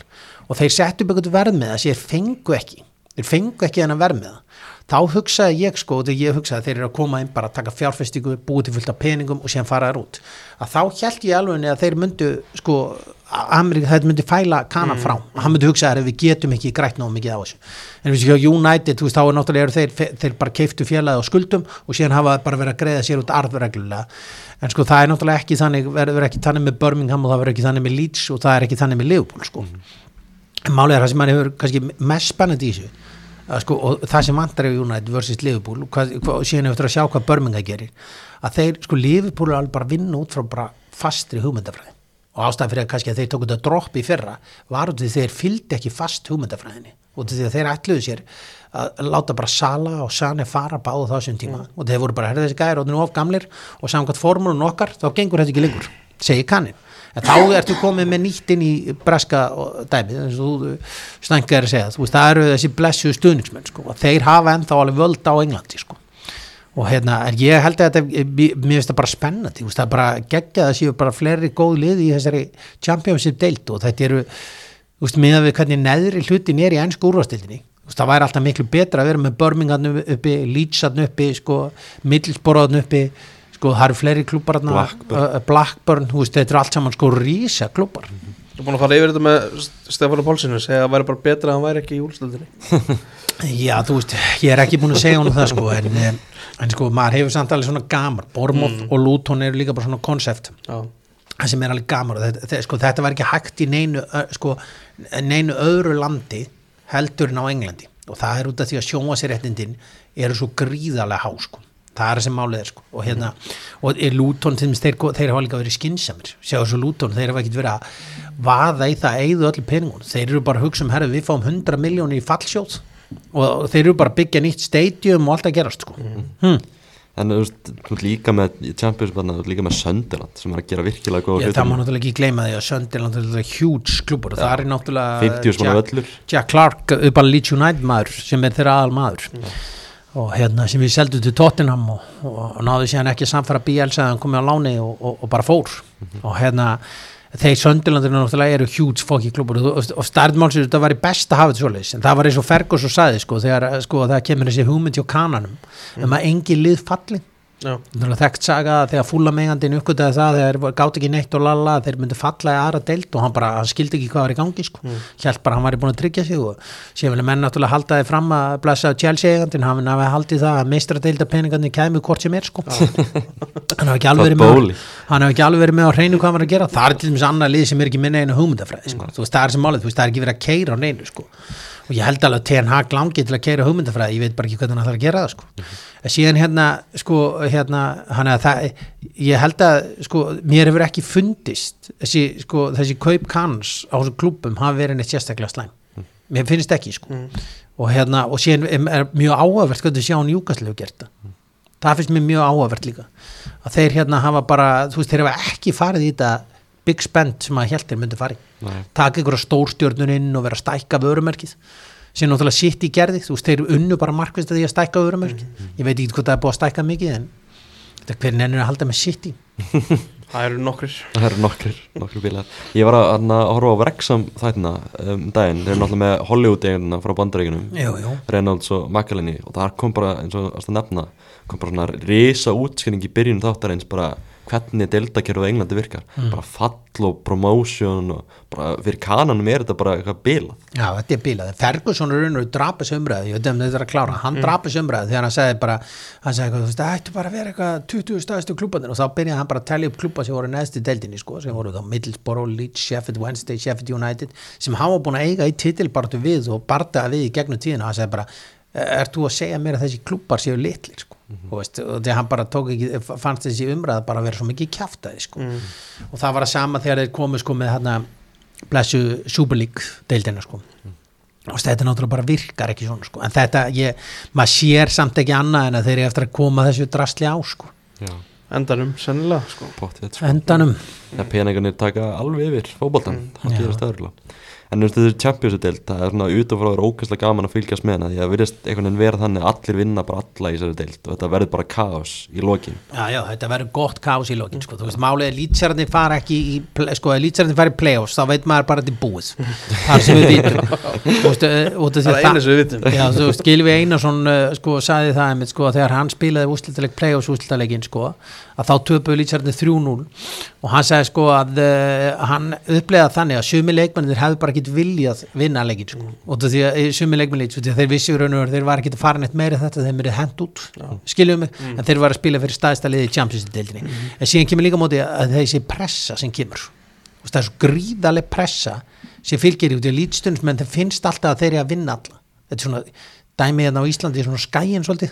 Og þeir settu eitthvað verð með það sem þeir fengu ekki. Þeir fengu ekki þennan verð með það þá hugsaði ég sko, þegar ég hugsaði að þeir eru að koma inn bara að taka fjárfestingu, búið til fullt af peningum og síðan fara þær út. Að þá held ég alveg að þeir myndu sko, Amerika, þetta myndi fæla kanan frá. Hann myndi hugsa að við getum ekki grætt náðu mikið á þessu. En við séum United, þú veist, þá er náttúrulega þeir, þeir bara keiftu félagi á skuldum og síðan hafa bara verið að greiða sér út arðreglulega. En sko það er náttúrulega ekki þannig verður ekki þannig með Birmingham og það verður ekki þannig með Leeds og það er ekki þannig með Liverpool sko. en málið er það sem mann hefur kannski mest spennandi í þessu sko, og það sem vantar í United versus Liverpool og hvað, hvað, og síðan eftir að sjá hvað Birmingham gerir að þeir, sko, Liverpool er alveg bara að vinna út frá bara fastri hugmyndafræði. Og ástæðan fyrir að kannski að þeir tóku þetta dropp í fyrra var út því þeir fylgdi ekki fast hugmyndafræðinni. Út því að þeir ætluðu sér að láta bara Sala og Sane fara báðu þá þessum tíma. Og þeir voru bara, herði þessi gæri og þeir nú of gamlir og samkvæmt formúlun okkar þá gengur þetta ekki lengur, segi kannin en þá ertu komið með nýtt inn í breska dæmið, eins og þú stænka er að segja, veist, það eru þessi blessu stuðningsmenn, sko, og þeir hafa ennþá alveg völd á Englandi, sko. Og hérna, en ég held að þetta mér finnst það bara spennandi, veist, það er bara geggja það séu bara fleiri góð lið í þessari championship deilt og þetta eru þú veist, miðað við hvernig neðri hlutin er í ennsku úrvastildinni, það væri alltaf miklu betra að vera með Birmingham uppi, Leedsatn uppi, sko, Middlesborough uppi, sko, það eru fleiri þarna, Blackburn. uh, Blackburn, veist, þetta er allt saman sko rísa klúbar Þú er búin að fara yfir þetta með Stefánu Pálsinu segja að það væri bara betra að hann væri ekki í úrstöldinni [LAUGHS] Já, þú veist, ég er ekki búin að segja honum það sko, en, eh, en sko, maður hefur samt alveg svona gamar, Bormoth og Luton eru líka bara svona konsept, Já, það sem er alveg gamar þetta, sko, þetta var ekki hægt í neinu, sko, neinu öðru landi heldur en á Englandi. Og það er út af því að sjónvaséréttindin eru svo gríðarlega há sko. Það er sem málið er sko. Og hérna, og er Luton til þess þeir, þeir hafa líka verið skinsamir, sjáu svo Luton þeir hafa ekkert verið að vaða í það eigðu öllu peningun, þeir eru bara að hugsa um herri við fáum 100 miljónir í fallsjóð og þeir eru bara að byggja nýtt stadium og allt að gerast sko. Hm. En þú veist, líka með Champions líka með Sönderland sem er að gera virkilega góða Ég, það má náttúrulega ekki gleyma því að Söndirland er huge klubur og það er náttúrulega 50 svona Jack, Clark upp að Leeds United maður sem er þeirra aðal maður og hérna sem við seldum til Tottenham og, og, og náðu síðan ekki samfara Bielsa að hann komið á láni og, og, bara fór. Og hérna þeir Söndirlandir náttúrulega eru huge fokki klubur og, startmálsir þetta var í best að hafa þetta svoleiðis en það var eins og Fergus og saði sko þegar sko það kemur þessi hugmynd hjá kananum um að engi lið falli þekkt saga að þegar fúla megandinn uppgötaði það þegar gátt ekki neitt og lalla þeir myndi falla í aðra deild og hann bara hann skildi ekki hvað var í gangi sko. Mm. hjælt bara að hann var búin að tryggja sig og sér vilja menn náttúrulega halda þið fram að blessa Chelsea eigandinn, hann hafi haldið það að meistra deilda peningarnir kæmu hvort sem er sko. [LAUGHS] Hann hafi ekki alveg verið með hann hafi ekki alveg verið með á hreinu hvað var að gera. Það er til dæmis annað lið sem er ekki minna einu hugmyndafræði sko. þú veist það er sem málið, þú veist það er ekki verið að keira á neinu sko og ég held alveg að TNH langi til að keira hugmyndafræði, ég veit bara ekki hvernig hann ætlar að gera það sko. en síðan hérna sko, hérna, hann að það ég held að, sko, mér hefur ekki fundist þessi, sko, þessi kaup kanns á þessum klubum hafa verið neitt sérstaklega slæm mér finnst ekki, sko. Og hérna, og síðan er, mjög áhugavert hvernig sjá hann Júkaslegu gert það. Það finnst mér mjög áhugavert líka. Að þeir hérna hafa bara, þú veist, þeir hafa ekki farið í þetta big spend sem að heldur myndi farið Nei. taka ykkur á stórstjörnun inn og vera að stækka vörumerkið. Sem náttúrulega sitt í gerði. Þú veist, þeir unnu bara markvist að því að stækka vörumerkið. Ég veit ekki hvað það er búið að stækka mikið en þetta hvernig ennur að halda með sitt í? [LAUGHS] Það eru nokkrir. Það eru nokkur, nokkur bílar. Ég var að, að, að horfa á Wrexham þættina um daginn, þeir eru náttúrulega með Hollywood eiguna frá bandaríkunum. Reynolds og McElhenney. Og það kom bara, eins og að nefna kom bara svona risa útskynning í byrjun þáttarins bara hvernig deltakerfið á Englandi virkar, bara fall og promotion og bara fyrir kananum er þetta bara eitthvað bilað. Já, þetta er bílað, Ferguson er raunur drapis umræðu, ég veit um þetta er að klára. Hann mm. drapis umræðu þegar hann segði bara hann segði eitthvað, þú veist, það ættu bara að vera eitthvað 20 staðistu klúbanir og þá byrjaði hann bara að tellja upp klúba sem voru neðst í deildinni, sko, sem voru þá Middlesbrough, Leeds, Sheffield Wednesday, Sheffield United sem hann var búin að eiga í titilbartu við og barta við í gegnum tíðina, hann segði bara er þú að segja mér að þessi klúbar séu litlir, sko, og veist, og þegar hann bara tók ekki, fannst þessi umræða bara að vera svo mikið kjaftaði, sko og það var að sama þegar þeir komu, sko, með hann blessu Super League deildina, sko og þetta náttúrulega bara virkar ekki svona sko. en þetta, ég, maður sér samt ekki annað en að þeir eru eftir að koma þessu drastli á sko. Já, endanum, sennilega sko. pottið sko. endanum Það peningarnir taka alveg yfir fótboltan, það Já. gerast öðrulega En þú veist, þetta er Champions deild, það er svona utanfrá að vera ókvæslega gaman að fylgjast með hana því að virðist einhvern veginn vera þannig að allir vinna bara alla í þessari deild og þetta verður bara kaos í lokin. Já, já, þetta verður gott kás í lokin sko. þú veist, málið er lýtsarðin fara ekki í, sko, lýtsarðin fara í play-offs þá veit maður bara þetta er búið. Þar sem við vitum. [LAUGHS] Eh, það að er einu sem við vitum. Já, þú veist, Gilvi Einarsson uh, sko, sagði það einmitt, sko, þegar hann spilaði úslitaleg play-offs úslitalegin sko, að þá töpuðu lýtsarðin 3-0 og hann sagði sko að uh, hann upplegaði þannig að sumi leikmennir hefði bara ekki viljað vinna leikin sko. og því að sumi að þeir vissi raun og þeir var ekki að fara neitt meira þetta þeim er hent út, skiljum mig en þeir var að spila fyrir staðista liði í Champions-deildinni en síðan kemur líka móti að þessi pressa sem kemur. Það er svo gríðaleg pressa sem fylgir í út í lítstundum menn þeim finnst alltaf að þeir eru að vinna alla. Þetta er svona dæmið hérna á Íslandi svona skæin svolítið.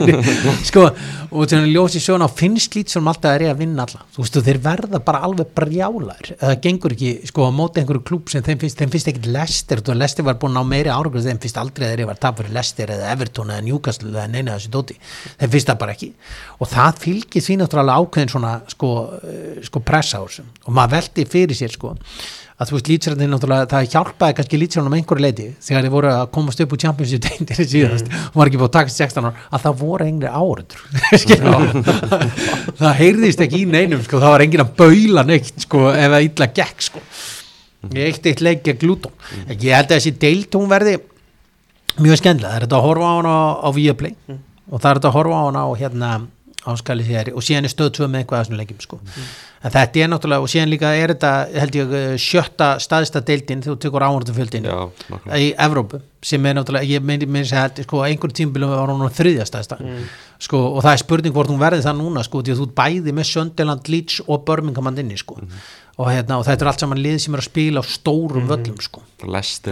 [LAUGHS] Sko, og þegar hann ljósi svona á finnst lít sem alltaf er að vinna alla. Þú veist, og þeir verða bara alveg brjálar það gengur ekki, sko, á móti einhverju klúb sem þeim finnst, finnst ekkit Lester og Lester var búin á meiri árangur þeim finnst aldrei að þeir var tap fyrir Lester eða Everton eða Newcastle eða neina þessu dóti. Þeim finnst það bara ekki. Og það fylgir því náttúrulega ákveðin svona sko, eh, sko pressa og maður veldi fyrir sér sko að þú veist lýtsarðin náttúrulega, það hjálpaði kannski lýtsarðin um einhverju leiti þegar þið voru að komast upp úr Championship deildinni síðast og var ekki búið að taka 16 ára að það voru engri áraður [LAUGHS] það heyrðist ekki í neinum sko, það var engin að baula neitt sko, ef það illa gekk sko. ég eitt eitt leik gegn Luton. Ég held að þessi deild hún verði mjög skemmtilega, það er þetta að horfa á hana á, á Viaplay og það er þetta að horfa á hana á hérna áskali þér og síðan er stöð 2 með eitthvað að svona leikjum sko. en þetta er náttúrulega og síðan líka er þetta held ég eh, sjötta staðista deildin þú tekur Já, nákvæmlega. í Evrópu sem er náttúrulega, ég meini mér að sko, einhver tímbilum var hún á þriðja staðista sko, og það er spurning hvort hún verði það núna sko, því að þú bæði með Söndeland, Leeds og Birmingham hann inni sko. og, hérna, og þetta er allt saman lið sem er að spila á stórum völlum sko.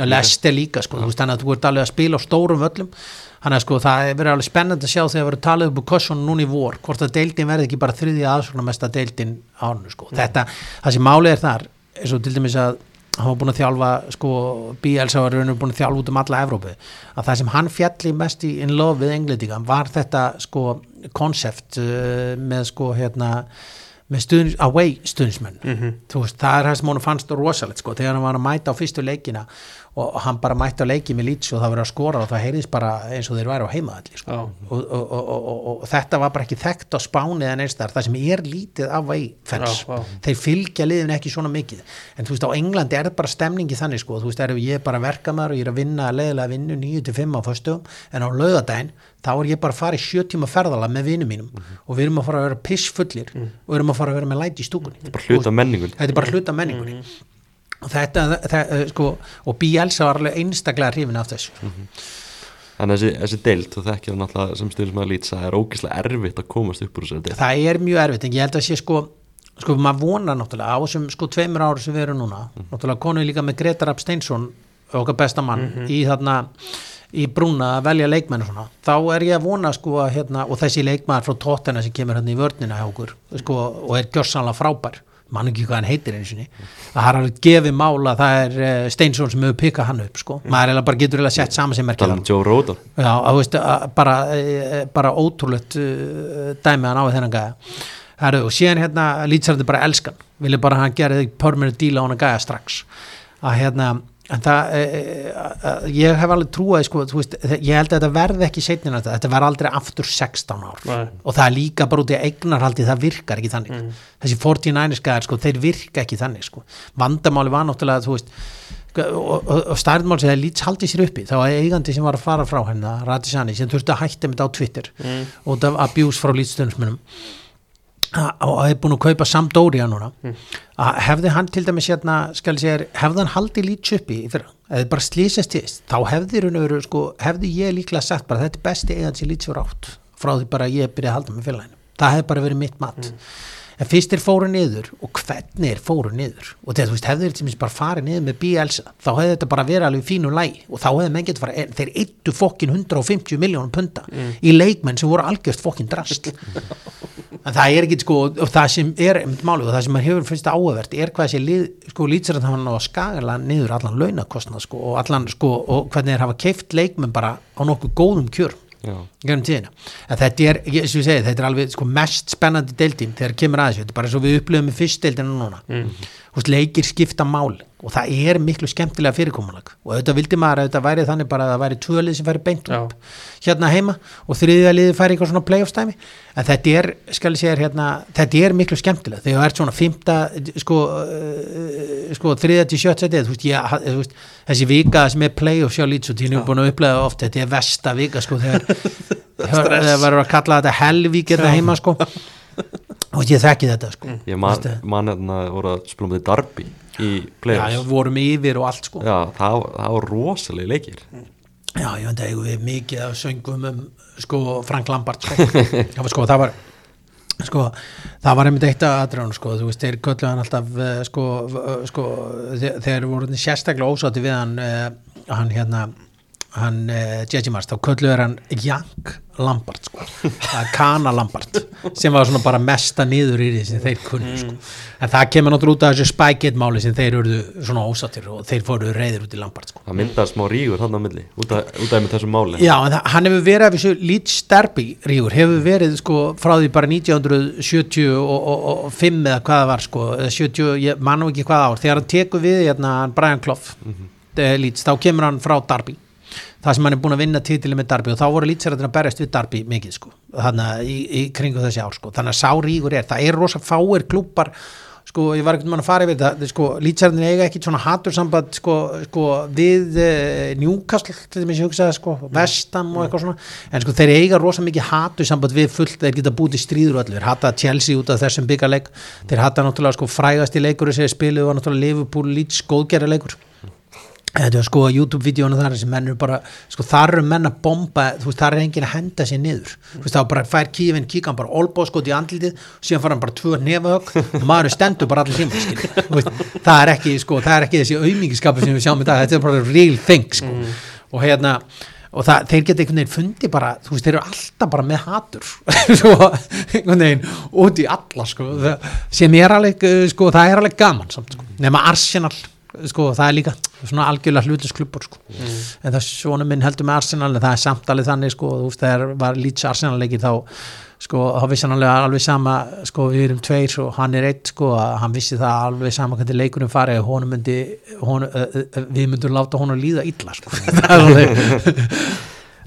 Lester líka sko, þannig að þú ert alveg að spila á stórum völlum þannig að sko það er verið alveg spennandi að sjá þegar verið talað upp úr kossun núna í vor hvort að deildin verði ekki bara þriðja aðsvona mesta deildin árnu sko, þetta það sem málið er þar, eins og til dæmis að hann var búin að þjálfa sko Bielsa var búin að þjálfa út um alla Evrópu að það sem hann fjalli mest í in love við englendinga var þetta sko konsept uh, með sko hérna með stuðnis, away stuðnismenn þú veist, það er það sem hún fannst rosalegt sko, þegar hann var að mæta á fyrstu leikina og hann bara mætti á leiki með lítsi og það verið að skora og það heyrðist bara eins og þeir væri á heimaðalli sko. Já. og, og, og, og, og þetta var bara ekki þekkt á spánið en einst þar, það sem er lítið away fans, Já, já. þeir fylgja liðin ekki svona mikið, en þú veist á Englandi er bara stemningi þannig sko, þú veist, er ég er bara verkamaður og ég er að vinna leðilega vinnu 9-5 á föstum, en á laugardaginn þá er ég bara að fara í sjö tíma ferðala með vinum mínum og við erum að fara að vera pissfullir og við erum að fara að vera með læti í stúkunni. Bara hluta menningun þetta er bara hluta menningunni. Og þetta, það, sko, og Bielsa var alveg einstaklega hrifin af þessu. Þannig að þessi, þessi deild, þú þekkir það náttúrulega sem að lýtsa, er ógeðslega erfitt að komast upp úr þessari deild. það er mjög erfitt, en ég held að sé sko sko maður vonar náttúrulega á þessum sko tveimur ára sem við erum núna, náttúrulega konum við líka með Gretar Rapp Steinsson, okkar besta mann í þarna í brúna að velja leikmenn og svona, þá er ég að vona sko að hérna, og þessi leikmann frá tóttina sem kemur hérna í vörnina hjá okkur sko, og er gjörsanlega frábær mann ekki hvað hann heitir eins og að það er gefið mála það er uh, Steinsson sem hefur pikkað hann upp sko. maður eiginlega bara getur eiginlega sett saman sem Tala um að, að, bara, eh, bara ótrúlegt uh, dæmi að ná við þennan gæja. Heru, og síðan hérna lýtsarði bara elskan. Vilja bara að hann gera því permanent díla á hann að gæja strax. Að hérna en það, e, e, ég hef alveg trúið sko, veist, ég held að þetta verði ekki setnin þetta, þetta verði aldrei aftur 16 ár. Nei. og það er líka bara út í eignarhaldi það virkar ekki þannig. Þessi 49 skæðar, sko, þeir virka ekki þannig sko. vandamáli var náttúrulega þú veist, og, og, og stærðmál sem það lýts haldið sér uppi, þá var eigandi sem var að fara frá henni, Radisani, sem þurfti að hætta með þetta á Twitter. Mm. út af abuse frá lýtstöðnismunum og hefði búin að kaupa Sampdoria núna. Að hefði hann til dæmis hérna skal ég segja, hefði hann haldið í fyrra, eða bara slýsast til þá hefði, raun og veru, sko, hefði ég líklega sagt bara þetta er besti eigandi fyrir átt frá því bara ég byrjaði að halda með félaginu. Það hefði bara verið mitt mat en fyrst er fóru niður og hvernig er fóru niður. Og þetta, þú veist, þeir til dæmis bara farið niður með Bielsa, þá hefði þetta bara verið alveg fínu lægi og þá hefði menn getur fara þeir eittu fokkin 150 miljónum punta í leikmenn sem voru algjört fokkin drast. [LAUGHS] En það er ekki sko og það sem er málið og það sem maður hefur fyrst áhugavert er hvað þessi lið, sko lýtsir að hann á að skagala niður allan launakostnað sko og allan sko og hvernig þeir hafa keift leikmenn bara á nokkuð góðum kjör Þetta er, eins og ég segi, þetta er alveg sko, mest spennandi deildin þegar kemur aðeins þetta er bara og við upplifum með fyrst deildina núna. Mm. Veist, leikir skipta mál og það er miklu skemmtilega fyrirkomulag. Og auðvitað vildi maður að þetta væri þannig bara að það væri tvölið sem færi beint upp hérna heima og þriðja liði færi eitthvað svona playoff stæmi en þetta er, skal ég segja hérna þetta er miklu skemmtilega. Þegar það er svona fymta, sko, uh, sko þriðja til ég, veist þessi vika sem er playoff sjá lít svo tíðnum búin að upplega oft, þetta er versta vika sko þegar [LAUGHS] þegar verður að kalla þetta helvík hérna heima sko [LAUGHS] og ég þekki þetta sko Ég man, man hérna voru að spila um því Darby í já, playoffs. já, vorum yfir og allt sko Já, það, það var rosalega leikir. Já, ég veit að eigum við mikið að söngum um sko Frank Lampard sko. [LAUGHS] það var sko, það var sko, það var einmitt eitt að aðdraun sko, þú veist, þeir kölluðu hann alltaf eh, sko, eh, sko þe- þeir voru sérstaklega ósátti við hann eh, hann hérna hann J.J. Mars, þá kölluðu hann Jank Lampard sko Kana Lampard sem var svona bara mesta niður í því sem þeir kunni sko. en það kemur náttúrulega út af þessu Spygate máli sem þeir eruðu svona ósáttir og þeir fóru reyðir út í Lampard sko Það myndaði smá rígur hann á milli, út af, út af þessum máli. Já, en það, hann hefur verið af þessu Leeds Derby rígur, hefur verið sko frá því bara 1975 eða hvað það var sko, eða 70, ég man nú ekki hvað ár, þegar hann tekur við hérna Brian Clough mm Leeds, þá kemur hann frá Derby það sem hann er búin að vinna titili með Darby og þá voru lýtsæratin að berjast við Darby mikið sko, þannig að í, í kringu þessi ár sko, þannig að sá ríkur er, það er rosa fáir klúpar sko, ég var ekkert mann að fara yfir þetta sko, lýtsæratin eiga ekki svona hatursamband sko, sko, við uh, Newcastle, til þess að ég hugsaði sko, Vestam og eitthvað svona, en sko þeir eiga rosa mikið hatursamband við fullt, þeir geta búið í stríður allir, þeir hata Chelsea út af þessum byggarleik, þeir hata náttúrulega sko frægasti leikur Þetta er að skoða YouTube-vídeónu þar sem menn eru bara, sko þar eru menn að bomba, þú veist, þar er enginn að henda sér niður. Þú veist, þá bara fær kífinn, kíka hann bara olbóskot í andlitið, síðan fara hann bara tvö nefahögg og maður stendur bara allir tíma [LAUGHS] það er ekki, sko, það er ekki þessi aumingiskapi sem við sjáum í dag, þetta er bara real thing, sko, og hérna og það, þeir geta einhvern veginn fundi bara þú veist, þeir eru alltaf bara með hatur [LAUGHS] svo, einhvern veginn, út í alla sko, það, sem er alveg uh, sko, það er alveg gaman samt, sko. Nema Arsenal, sko, það er líka svona algjörlega hlutusklubur, sko. En það svona minn heldur með Arsenal en það er samt alveg þannig, sko, þú veist, þegar var lýts Arsenal leikir þá sko, þá vissi hann alveg, alveg sama sko, við erum tveir og hann er eitt sko, hann vissi það alveg sama hvernig leikunum farið, honum myndi hon, uh, við myndum láta honum líða illa sko. [LAUGHS] alveg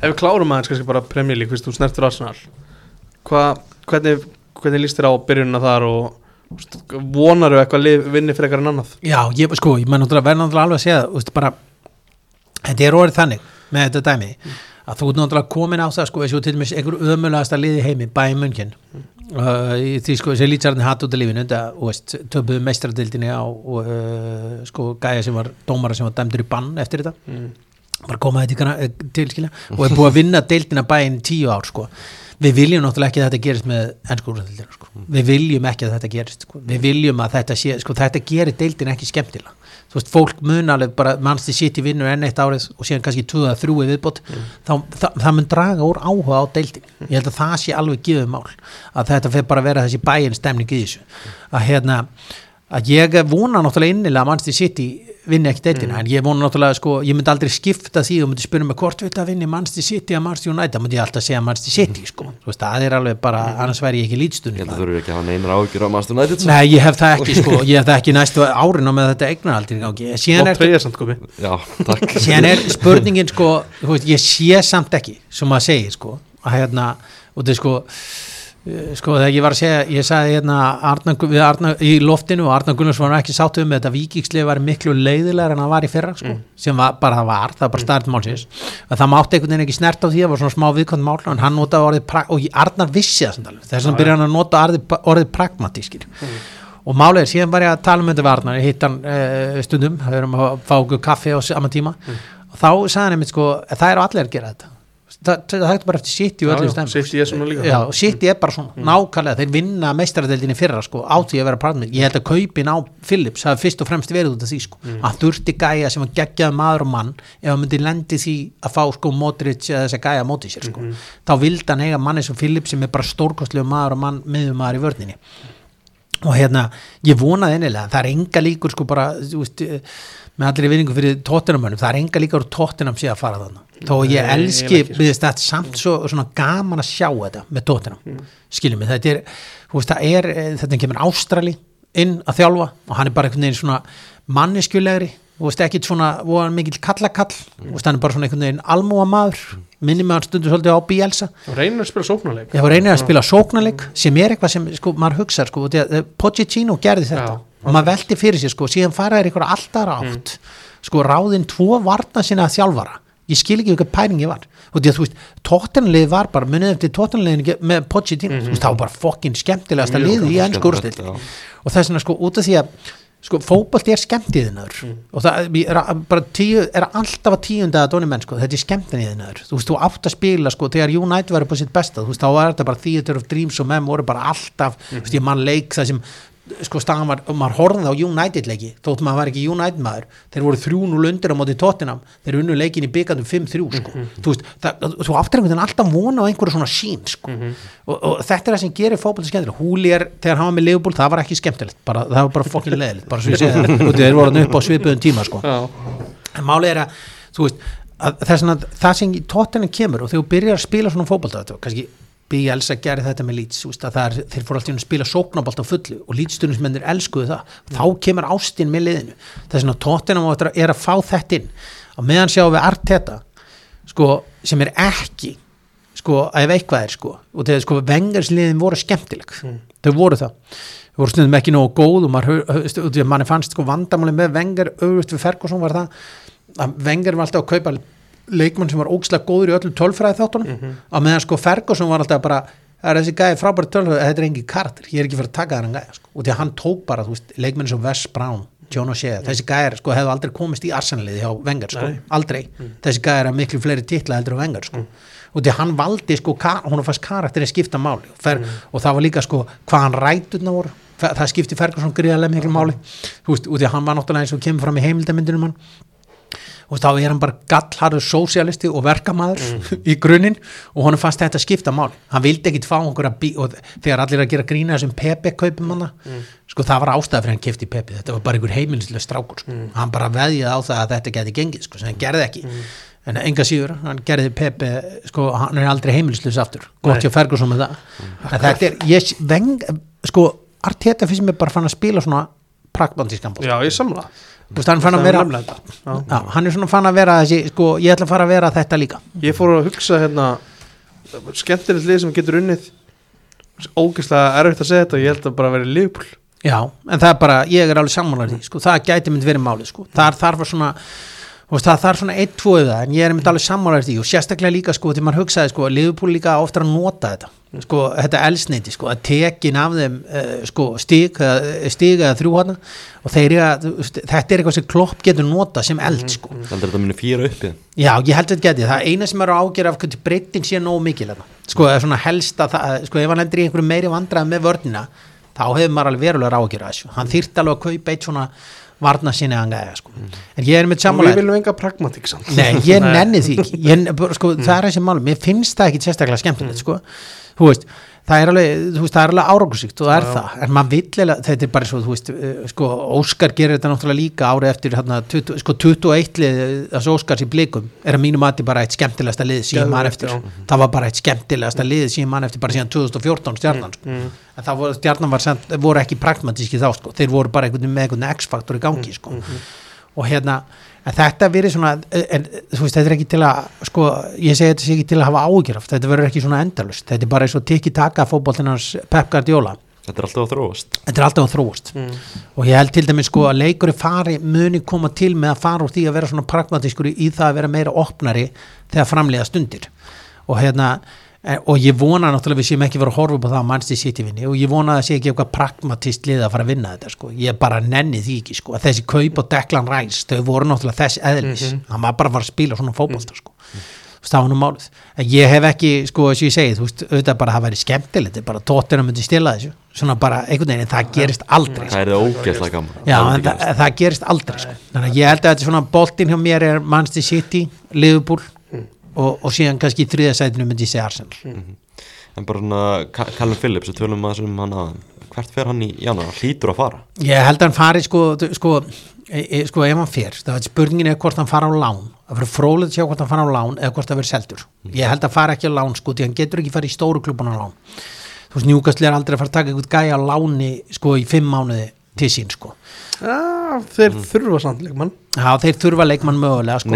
Ef við klárum aðeins kannski bara veist, þú snertur Arsenal Hva, hvernig, hvernig líst þér á byrjunina þar og vonaru eitthvað lið vinni frekar en annað? Já, ég, sko, ég maður náttúrulega alveg að segja veist, bara þetta er orðið þannig með þetta dæmi að þú ert náttúrulega komin á það, sko, þessu til dæmis einhver ömulegasta lið í heimi, bæði munkin uh, í því, sko, þessi lýtsarni hatt út af lífinu, þetta, töpuðu meistradildinni á, og, uh, sko, gæja sem var, dómara sem var dæmdur í bann eftir þetta, mm. bara komaði til, skilja, og er búið að vinna deildina bæinn tíu ár, sko við viljum náttúrulega ekki að þetta gerist með ennsku úrstældina sko. við viljum ekki að þetta gerist sko. við viljum að þetta sé, sko þetta gerir deildin ekki skemmtilega, þú veist, fólk mun alveg bara mannstu sitt í vinnur enn eitt árið og síðan kannski 2-3 viðbót. Mm. þá, það, það mun draga úr áhuga á deildin ég held að það sé alveg gefið mál að þetta fyrir bara að vera þessi bæinn stemning í þessu. Að hérna að ég vona náttúrulega innilega mannstu sitt í vinni ekki deildina, en ég vona náttúrulega sko, ég myndi aldrei skipta því og myndi spyrja mig hvort við þetta vinni Manchester City að Manchester United, þá myndi ég alltaf segja Manchester City sko, þú veist, það er alveg bara annars væri ég ekki að þú eru ekki að hafa neinar ágjur á Master United Nei, ég hef það ekki sko, [LAUGHS] ég hef það ekki næstu árin á með þetta eignaraldir í gangi. Síðan og [LAUGHS] er, spurningin sko, þú veist, ég sé samt ekki sem maður segir sko, að hérna og þetta er sko sko þegar ég var að segja, ég sagði hérna Arna, við Arna, í loftinu og Arna Gunnars var ekki sáttu um þetta vikingslið var miklu leiðilegar en það var í fyrra sko, sem var, bara það var, það var bara starft málsins. Að það mátti einhvern veginn ekki snert á því það var svona smá viðkvæmt mál en hann notaði orðið og Arnar vissi það þess vegna byrjaði hann að nota orðið, orðið pragmatískir. Og málið er, síðan var ég að tala um þetta við Arnar ég hitt hann uh, stundum, það erum að fá okkur kaffi á sama tíma. Og þá sagði hann einmitt sko, að það eru allir að gera þetta það, það hægt bara eftir City og já, stemmum City er svona líka. já, City er bara svona, nákvæmlega þeir vinna meistaradeildinni fyrra sko, á því að vera pragmatík ég held að kaupin á Philips hafi fyrst og fremst verið út af því sko, Mm. að þurfti gæja sem var geggjað maður og mann ef hann myndi lendi því að fá sko Modric eða þess að gæja móti sér sko Mhm. þá vildi hann eiga manni sem Philips sem er bara stórkostlegu maður og mann miðum maður í vörninni og hérna, ég vonaði ennilega það er enga líkur sko bara þú veist, með allir í vinningu fyrir tóttinamönnum það er enga líkur úr tóttinam sé að fara þannig þó að ég Nei, elski, ekki, sko. við þetta samt svo svona gaman að sjá þetta með tóttinam mm. skiljum mig, þetta er, veist, er eh, þetta kemur Ástrali inn að þjálfa og hann er bara einhvern veginn svona veist, ekkit svona mikill kallakall, þú veist, hann er bara svona einhvern veginn almúa maður, minni með hann stundur svolítið á Bielsa og reynir að spila sóknarleik ég var reynir að spila sóknarleik sem er eitthvað sem sko, maður hugsar sko, að, eh, Pochettino gerði þetta Já. Og maður veldi fyrir sér sko, síðan faraðir eitthvað alltaf rátt sko ráðin tvo varna sinna þjálfara. Ég skil ekki eitthvað pæringi var. Og því að þú veist, tóttanlið var bara munið eftir tóttanliðin með Pochettino. Þú veist, það var bara fokkin skemmtilegasta Mjög liði í ennsku úrslit já. og þess vegna sko út af því að sko fótbolt er skemmtiðinaður og það er bara tíu, er alltaf að tíunda að dóni menn sko, þetta er skemmtiðinaður þú veist, þú átt að spila sko, þegar United var upp á sitt besta, þú veist, þá var þetta bara Theater of Dreams og menn voru bara alltaf, þú veist, ég mann leik það sem sko staðan var, maður horfði á United leiki þótt maður var ekki United maður. Þeir voru 3-0 undir á móti Tottenham. Þeir unnu leikin í byggandum 5-3 sko. þú veist, það, þú áttir einhvern veginn alltaf vona á einhverju svona sín sko. og, og þetta er það sem gerir fótbolta skemmtilega Húli er, þegar hann var með Leopold, það var ekki skemmtilegt. Bara, það var bara fokkin leðilegt bara svo ég segi það, þeir voru upp á svipuðum tíma sko. en málið er að, þú veist að það, sem í Tottenham kemur og þegar þú byrjar að spila svona fótbolta kannski Bielsa gerði þetta með Leeds að þeir fóru alltaf að spila sóknabalt á fullu og Leeds-stundismennir elskuðu það. Þá kemur ástin með liðinu. Það er svona Tottenham á eftir að- er að fá þetta inn. Og meðan sjáum við Arteta sko, sem er ekki sko, ef eitthvað er sko. Og þegar sko vengarsliðin voru skemmtileg. Þau voru það. Þau voru stundum ekki nógu góð og að manni fannst sko vandamáli með vengar auðvist við Ferguson var það að vengar var alltaf að kaupa leikmann sem var ógislega góður í öllum tölfræði þáttunum að meðan sko Ferguson var alltaf bara það er þessi gæði frábæri tölfræði, þetta er engin kartir ég er ekki fyrir að taka þennan gæði sko. og því að hann tók bara, þú veist, leikmenn sem Wes Brown John O'Shea, þessi gæjar sko hefðu aldrei komist í arsanliði hjá Wenger sko, Nei. aldrei, þessi gæjar er miklu fleiri titla heldur á Wenger sko. Og því hann valdi sko, hún fannst karakterin skipta máli. Og, fer, og það var líka sko hvað hann ræturna voru, það, skipti Ferguson gríðarlega miklu máli, þú veist, og því að hann var náttúrulega eins og kemur fram í heimildamindunum hann og þá er hann bara gallharður sósialisti og verkamaður í grunninn og honum fannst þetta skipta mál hann vildi ekkit fá okkur að bí og þegar allir að gera grína þessum Pepe kaupum hann sko það var ástæða fyrir hann kefti Pepe. Þetta var bara einhver heimilislega strákur sko. hann bara veðjaði á það að þetta geti gengið sko, sem hann gerði ekki. En enga síður, hann gerði Pepe sko, hann er aldrei heimilislegs aftur. Gott hjá Ferguson með það. En þetta er, ég, veng, sko Arteta finnst mér bara fann að spila svona pragmatískan Já, ég samla Þú veist, hann fann er vera. Já. Hann er svona fann að vera þessi, sko, ég ætla að fara að vera þetta líka. Ég fór að hugsa hérna skemmtilegt lið sem getur unnið. Ógeðslega erfitt að segja þetta ég held að bara vera liðbúl Já, en það er bara, ég er alveg sammálar því, sko, það gæti mynd verið málið, sko, það þarf að svona veist, það þarf svona eitt, tvo við það en ég er mynd alveg sammálar því og sérstaklega líka, sko, því maður hugsaði, sko, liðupúl líka oftar að nota þetta, sko, þetta elsneiti, sko, að tekin af þeim, uh, sko, stíg, stíg eða þrjú hana og þeir eru að, þetta er eitthvað sem klopp getur nota sem eld, sko. Heldur þetta muni fýra upp í það? Já, ég held að þetta geti, það eina sem er að ágjöra af hvernig breyting sé nógu mikil hérna. sko, eða svona helsta, það, sko, ef hann lendir í einhverju meiri vandræði með vörnina þá hefur maður alveg verulega ágjöra þessu. Hann þyrft alveg að kaupa eitt svona varna sinni að hann gæja, sko. en ég er með og við sammála viljum enga pragmatík samt. Nei, ég [LAUGHS] nenni því ekki. Ég, bara, sko, það er þessi málum, mér finnst það ekki sérstaklega skemmtilegt, sko. þú veist, það er alveg, þú veist, það er alveg árangursíkt og það er Já. það, en maður vill þetta er bara svo, þú veist, uh, sko Óskar gerir þetta náttúrulega líka árið eftir hérna, 20, sko 21 lið, þessu Óskars í blikum, er að mínu mati bara eitt skemmtilegasta lið síðan mann eftir já. það var bara eitt skemmtilegasta lið síðan mann eftir bara síðan 2014 stjarnan, sko mm. en það voru, stjarnan var sent, voru ekki pragmatíski þá, sko, þeir voru bara einhvern, með einhvern X-faktor í gangi, sko og hérna, en þetta verið svona en þú veist, þetta er ekki til að sko, ég segi þetta sé ekki til að hafa ágjur þetta verður ekki svona endalust, þetta er bara eins og tikki taka fótboltinans Pep Guardiola. Þetta er alltaf að þróast. Þetta er alltaf að þróast. Mm. og ég held til dæmis sko að leikurinn fari muni koma til með að fara úr því að vera svona pragmatískur í það að vera meira opnari þegar framlega stundir. Og hérna og ég vona náttúrulega við séum ekki vera að horfa upp á það að mannstu sitt í vinni. Og ég vona að það sé ekki eitthvað pragmatist lið að fara að vinna þetta sko. Ég bara nenni því ekki sko. Að þessi kaup og Declan Rice þau voru náttúrulega þess eðlis. Var bara að fara að spila svona fótbolta sko. Það var nú málið. En ég hef ekki, sko, eins og ég segi þú veist, auðvitað bara að það væri skemmtilegt bara tóttina myndi stila þessu. Svona bara einhvern veginn, en það gerist aldrei Það er það ógeðslega gaman og, og síðan kannski í þriðasætinu myndi ég segja Arsenal. En bara svona Callum Phillips, við tölum að um hann að Hvert fer hann í janúar? Hann hlýtur að fara? Ég held að hann fari sko, sko, e, e, sko ef hann fer, það er spurningin er hvort hann fara á lán, það fyrir frólega að sjá hvort hann fara á lán eða hvort það verður seldur. Ég held að fara ekki á lán sko, því hann getur ekki fara í stóru klubun á lán. Þú veist, Newcastle er aldrei að fara að taka eitthvað gæja á láni sko í fimm mánuði til sín sko Já, þeir þurfa samt leikmann. Já, þeir þurfa leikmann mögulega sko.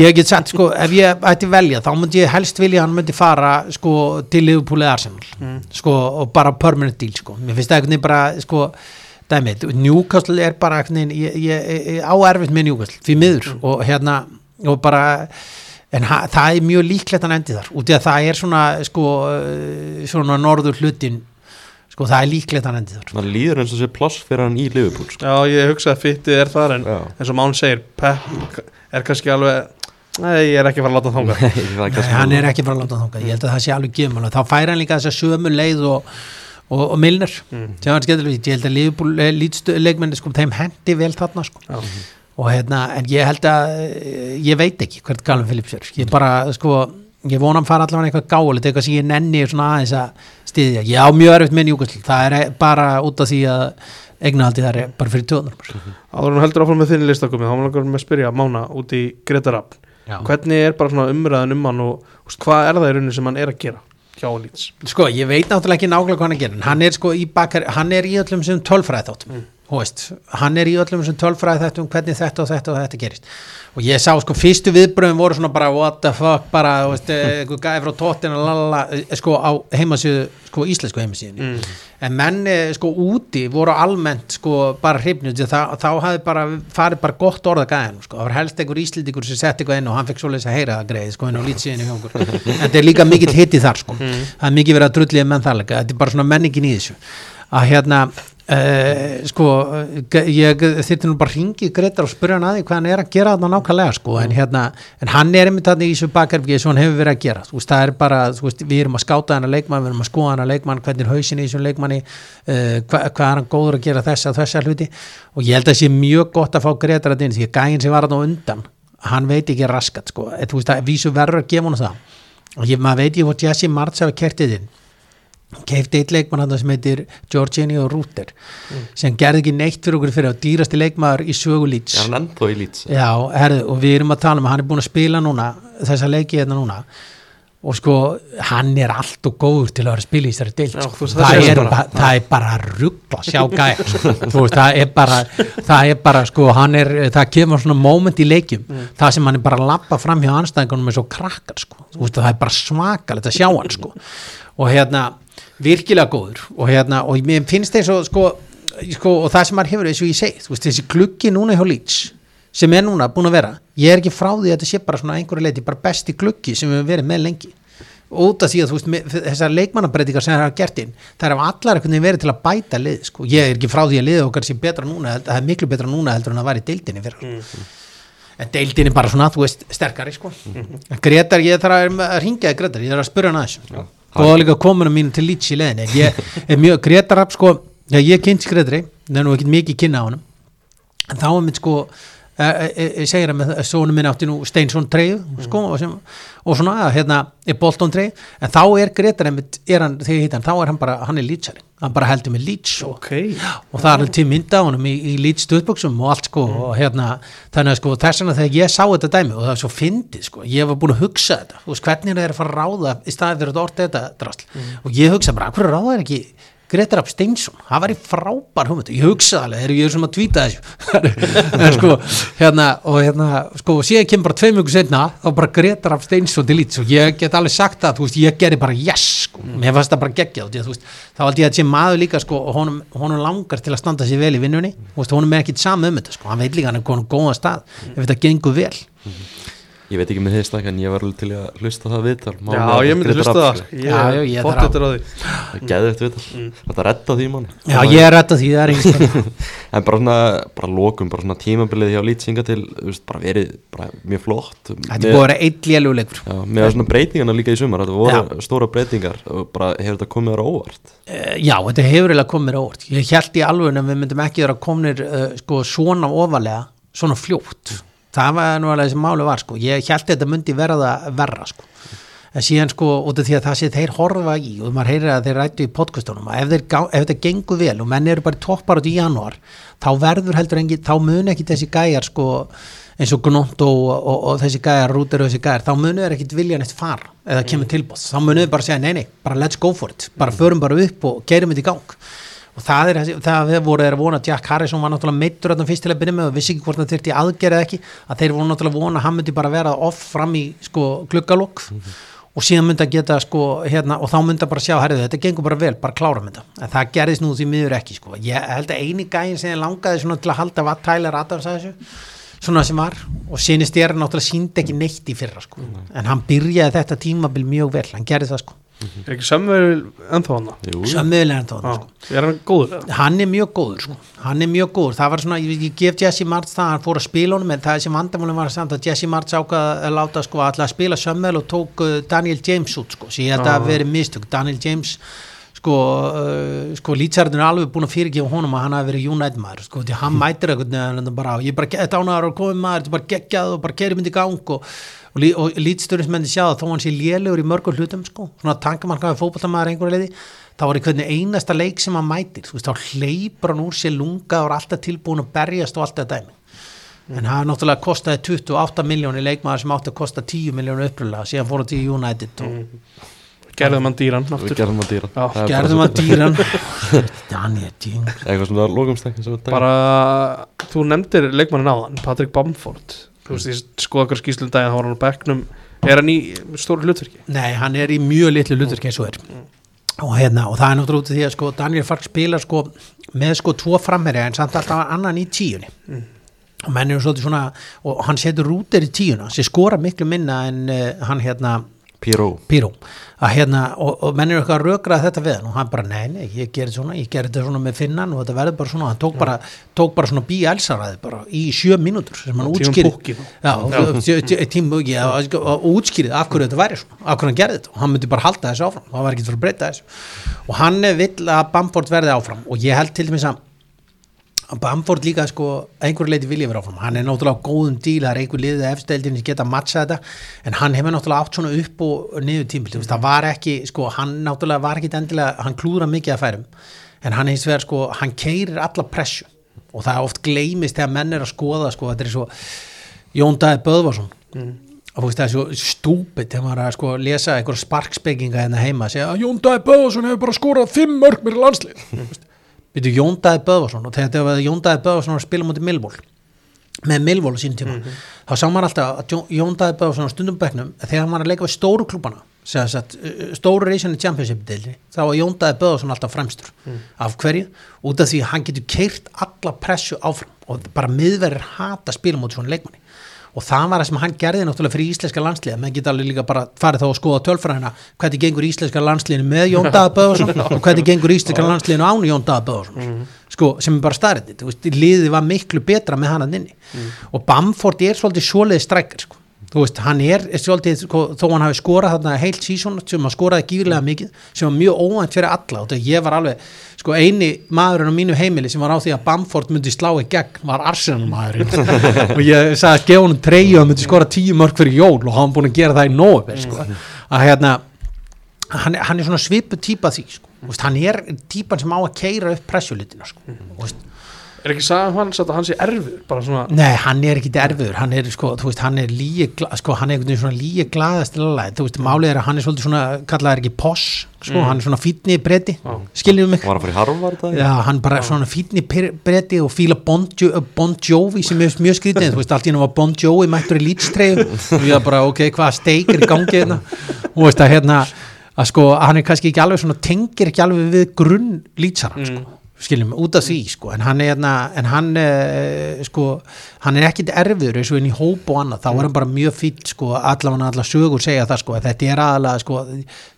Ég get sagt, sko, ef ég ætti velja þá myndi ég helst vilja að hann myndi fara sko, til Liverpool eða Arsenal. Sko, og bara permanent deal sko. mér finnst það veginn bara sko, dæmið, Newcastle er bara ég, ég, ég á erfitt með Newcastle því miður. Og hérna og bara en ha, það er mjög líklegt að hann endi þar. Út í að það er svona svona norður hlutin sko, það er líklegt hann endi þar Það líður eins og sé pláss fyrir hann í Liverpool sko. Já, ég hugsa að fittið er þar en Já. eins og Mán segir, Pep er kannski alveg Nei, ég er ekki fara að láta [LAUGHS] kannski hann er ekki bara að láta þangað, ég held að það sé alveg gefum þá fær hann líka þess að sömu leið og, og, og Milner, skemmtilegt ég held að Liverpool lítstuleikmenni sko, þeim hendi vel þarna sko. Já. og hérna, en ég held að eh, ég veit ekki hvert Galvin Phillips er ég bara, sko, ég vona hann fara allavega eitthvað gáðilegt, eitthvað sem ég nenni svona aðeins að styðja, ég á mjög erfitt með Newcastle. Það er bara út af því að eignaldi þar er bara fyrir tjóðunar Áður hún heldur áfram með þinni listakomið þá langar með að spyrja Mána út í Gretarab hvernig er bara svona umræðan um hann og úst, hvað er það í rauninni sem hann er að gera hjá Leeds? Sko, ég veit náttúrulega ekki nákvæmlega hvað hann er að gera hann er sko í bakar, hann er í öllum sem tölfræði þáttum, mm. Veist hann er í öllum sem tölfræði þáttum hvernig þetta og þetta og þetta gerist. Og ég sá sko fyrstu viðbröðum voru svona bara what the fuck, bara, veist, eh, gæði frá tóttina, lalala, eh, sko á heimasíðu, sko íslensku heimasíðinni mm. en menn eh, sko úti voru almennt sko bara hrifnut þá, þá hafði bara farið bara gott orða gæðin sko, það var helst einhver íslendingur sem sett eitthvað inn og hann fekk svoleiðis að heyra það greið sko inn á lýtsíðinu hjá okkur en [LAUGHS] þetta er líka mikill hitti þar sko. Það er mikið verið að drulliða menn þar líka. Þetta er bara svona menningin í þessu. Að hérna Uh, sko, ég þyrfti nú bara hringi Gretar og spyrja hann að því hvað hann er að gera þarna nákvæmlega sko, en hérna, en hann er einmitt þarna í þessu bakherfgi sem hann hefur verið að gera, þú veist, það er bara þú veist, við erum að skáta hann að leikmann, við erum að skoða hann að leikmann hvernig er hausin í þessum leikmanni uh, hva, hvað er hann góður að gera þessa þessa hluti, og ég held að sé mjög gott að fá Gretar að inn, því að gæinn sem var þarna undan, hann veit ekki raskat sko, en, þú veist, það keifti eitt leikmann hann sem heitir Georginio Rúter sem gerði ekki neitt fyrir okkur fyrir að dýrasti leikmaður í sögu herðu, og við erum að tala um að hann er búin að spila núna þessa leiki hérna núna. Og sko, hann er allt og góður til að vera að spila í þessari deild Já, sko. það það, er, bara. bara, það er bara ruggla sjá [LAUGHS] veist, það er bara það er bara, sko, er það kemur svona moment í leikjum Mm. það sem hann er bara að lappa fram hjá anstæðingunum eins og krakkar, sko, veist, það er bara svakalegt að sjá hann, sko. Og hérna, virkilega góður og hérna, og mér finnst eins og sko, sko, og það sem maður hefur eins og ég segi, veist, þessi gluggi núna hjá Leeds sem er núna búin að vera ég er ekki frá því að þetta sé bara svona einhverju leiti bara besti gluggi sem við höfum verið með lengi. Út af því að þú veist með, þessar leikmannabreitingar sem það hafa gert inn það er allar einhvern veginn verið til að bæta lið sko. ég er ekki frá því að liða okkar sé betra núna það er miklu betra núna heldur en að var í deildinni fyrir en deildin er bara svona, þú veist, sterkari sko. Gretar, ég þarf að, ringja Gretar, ég þarf að spyrja hann aðeins og það líka komunum mínu til lítsi í leðinni ég er mjög, Gretar Rapp sko. Já, ég kynnt Gretari, það er nú ekkert mikið kynna á honum. En þá er mitt sko e, e, e, segir að sónum minn átti nú Steinsson treyju sko, og, sem, og svona, hérna, er Bolton treyju en þá er Gretar einmitt, er hann, þegar ég hitt hann þá er hann bara, hann er lýtsari hann bara heldur með lýts og ok, og það er til mynda á honum í, í lít stuðbuksum og allt sko og hérna þannig að sko þess vegna þegar ég sá þetta dæmi og það er svo fyndið sko, ég var búin að hugsa þetta. Veist hvernig er það að fara að ráða í staðið fyrir þetta orðið þetta drasl? Og ég hugsa bara, hverju ráða er ekki Gretar Rapp Steinsson, það var í frábær hugmynd. Ég hugsa alveg, þegar ég er sem að tvíta þessu. [LAUGHS] En sko, hérna og hérna, sko, og síðan kemur bara tveim ykkur setna, þá bara Gretar Rapp Steinsson til lít og ég get alveg sagt það, þú veist, ég gerði bara yes, sko, mér fannst það bara geggjað þú veist, þá held ég að sé maður líka sko, og honum, honum langar til að standa sér vel í vinnunni. Veist, honum er ekkit saman um þetta, sko. Hann veit líka hann er Ég veit ekki með þeir snakka en ég var alveg til að hlusta það viðtal. Já, ég myndi hlusta það. Ég Já, já, ég er fótt þetta á því. Það geði eftir viðtal. Þetta að redda því manni. Já, ég er að því, það er einhvers [LAUGHS] En bara svona, bara lokum, bara svona tímabilið hjá lýtsinga til, þú veist, bara verið bara mjög flott. Þetta er búið að vera eitt léluleikur Já, með svona breytingarna líka í sumar, þetta voru stóra breytingar og bara hefur þetta komið þér á óvart? Uh, já, þetta hefur eiginlega komið mér það var nú alveg sem máli var sko. ég held þetta myndi verða verra sko. en síðan sko út af því að það sé þeir horfa í og maður heyrir að þeir rættu í podcastunum ef, þeir, ef þetta gengur vel og menn eru bara toppar út í janúar þá verður heldur engin, þá mun ekki þessi gæjar sko eins og Gnótt og, og, og þessi gæjar, Rúter og þessi gæjar, þá munu þeir ekkit vilja neitt fara eða kemur tilbúð, þá munu þeir bara segja nei, nei, bara let's go for it, bara förum bara upp og gerum þetta í gang og það er það voru þeir að vona að Jack Harrison var náttúrulega meittur þarna fyrst til að byrja með og vissi ekki hvort það þyrfti aðgerð eða ekki að þeir voru náttúrulega að vona að hann myndi bara vera off fram í sko gluggalokk og síðan myndi að geta sko hérna og þá myndi að bara sjá herrið þetta gengur bara vel, bara klára mynda en það gerðist nú því miður ekki sko. Ég held að eini gæin sem langaði til að halda var Tyler Adams að þessu svona sem var. Og sinist ég er náttúrulega síndi ekki neitt í fyrra sko. En hann byrjaði þetta tímabil mjög vel, hann gerði það sko er ekki Samuel ennþá hana Jú, sömuðlega en það sko. Er hann góður eða? hann er mjög góður sko. hann er mjög góður, það var svona ég, ég gef Jesse Martz það, hann fór að spila honum en það sem vandamálum var samt að Jesse Martz ákvað að láta sko alltaf að spila sömmel og tók uh, Daniel James út sko, held að það Já. hafi verið mistök. Daniel James sko, uh, sko Lítsarðin er alveg búin að fyrirgefa honum að hann hafi verið United maður sko, því hann mætir eitthvað neðan bara, ég er bara gett ánaðar og komið maður, þetta er bara geggjað og bara kerir myndi í gang og, og, og lítsturinsmenni sjá það þó hann sé lélegur í mörgum hlutum sko, svona tankamarkaði fótballtamaður einhverju leiði þá var í hvernig einasta leik sem hann mætir veist, þá hleypur hann úr sér lunga og er alltaf tilbúin að berjast og allt þetta dæmi. En það náttúrulega kostaði 28 miljónir leikmaður sem átti að kosta 10 miljónir uppröðlega síðan fór hann til United og gerðum hann dýran aftur. gerðum að dýra Já, Það er bara gerðum svo- að dýran. [LAUGHS] Daniel Ding. Eitthvað svona sem við taka bara, þú nefndir leikmannin áðan Patrick Bamford. Þú veist, ég skoða okkar skýslum daginn þá var hann á bekknum. Er hann í stóru hlutverki? Nei, hann er í mjög litlu hlutverk eins og er. Og, hérna, og það er náttúrulega út af því að sko, Daniel Fark spilar sko, með sko tvo framherja en samt alltaf annan í tíunni. Og menn eru svolítið svona og hann setur rúter í tíuna. Sem skora miklu minna en uh, hann hérna Píró. Að hérna, og, og menn er eitthvað að rökraða þetta við hann og hann bara, nei, nei, ég gerir svona ég gerir þetta svona með finnan og þetta verður bara svona. Hann tók bara, tók bara svona bí elsaraði bara í sjö mínútur sem hann Tímum útskýrði. búkki þá. já, tím búki og og útskýrði af hverju þetta væri svona, af hverju hann gerði þetta. Og hann myndi bara halda þessu áfram, það var ekki fyrir að breyta þessu. Og hann vill að Bamford verði áfram. Og ég held til dæmis að Bamford líka sko einhverju leiti vilja vera áfram hann er náttúrulega góðum díl, það er einhver liðið efsteldin sem geta matcha þetta en hann hefur náttúrulega átt svona upp og niður tímbil mm. það var ekki, sko, hann náttúrulega var ekki endilega, hann klúðra mikið að færum en hann hins vegar sko, hann keirir alla pressu og það er oft gleymist þegar menn er að skoða sko, þetta er svo Jón Dæði Böðvarsson Mm. og það er svo stúpid þegar maður er að sko lesa einhver sparkspekinga hérna heima segja [LAUGHS] að Jón Dæði Böðvarsson og þegar þetta var Jón Dæði Böðvarsson var að spila mútið Millwall með Millwall á sínum tíma þá sá maður alltaf að Jón- Jón Dæði Böðvarsson á stundum bekknum þegar hann var að leika við stóru klúbana stóru reysinu championship deildi þá var Jón Dæði Böðvarsson alltaf fremstur. Af hverju? Út af því hann getur keirt alla pressu áfram og bara miðverðir hata spila mútið svona leikmanni og það var það sem hann gerði náttúrulega fyrir íslenska landslið menn geta alveg líka bara farið þá að skoða tölfræðina. Hvernig gengur íslenska landsliðinu með Jón [LAUGHS] Daða Böðarsson og hvernig gengur íslenska landsliðinu án Jón Daða Böðarsson sko, sem er bara starrið liðið var miklu betra með hann að inni og Bamford er svolítið svoleiði strækir sko. Þú veist, hann er, er svolítið sko, þó hann hafi skorað þarna heilt sísón sem hann skoraði gífurlega mikið sem var mjög óvænt fyrir alla og ég var alveg sko eini maðurinn á mínu heimili sem var á því að Bamford myndi slá í gegn var Arsenal maðurinn [LAUGHS] og ég sagði að gefa honum treyju og hann myndi skora tíu mörg fyrir jól og hann búin að gera það í nóvember sko. að hérna hann, hann er svona svipu típa því sko. Hann er típan sem á að keira upp pressjulitina sko. Þú veist, Er ekki sagðan hann að hann sé erfið bara svona, Nei, hann er ekki erfiður, hann er sko, þú veist, hann er líi, sko, hann er einhvern veginn svona líi glaðast þú veist, málið er að hann er svolítið svona, kallaði ekki poss, sko, hann er svona fítni bretti, Já. skiljum mig. Var að fara í Harvard það? Já, hann bara svona fítni bretti og fíla Bon, jo bon Jovi sem er mjög skrítið, þú veist, allt í hann var Bon Jovi mættur í lítstreyju og ég var bara, ok, hvað steik er í gangi hérna? Og veist að hérna, að sko, hann er kannski ekki alveg svona, tengir ekki alveg við grunn lítsaran, sko skiljum, út af því sko, en hann er hérna, en hann uh, sko, hann er ekkit erfiður eins og inn í hóp og annað, þá er hann bara mjög fýll sko, allavega allar sögur segja það sko, þetta er aðalega sko,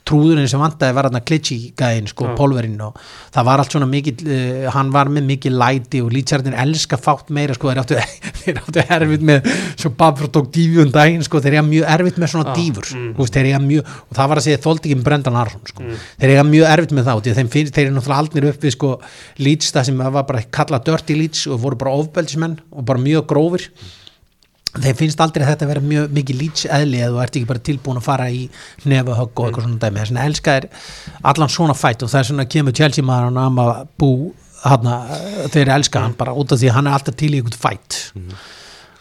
trúðurinn sem vantaði var hann að klitsi gæðin sko, Já. pólverinn og það var allt svona mikið, uh, hann var með mikið læti og lýtsarðin elska fátt meira sko, þeir áttu, [LAUGHS] þeir áttu erfitt með svo Babfró tók dífu um daginn sko, þeir eiga mjög erfitt með svona Já, dífur mm. veist, mjög, og það var að segja þóldi ekki um Brendan Arsson sko. þeir eiga mjög erfitt með þá þeim þeir eru náttúrulega aldnir upp við sko Leeds það sem var bara kallað dirty Leeds og voru bara ofbeldismenn og bara mjög grófir þeim finnst aldrei að þetta vera mjög mikið Leeds eðli eða þú ert ekki bara tilbúin að fara í nefahögg og eitthvað svona dæmi. Þess vegna elska er allan svona fætt og það er svona kemur Chelsea maður að maður bú hana, þeir elska hann bara út af því að hann er alltaf til í eitthvað fætt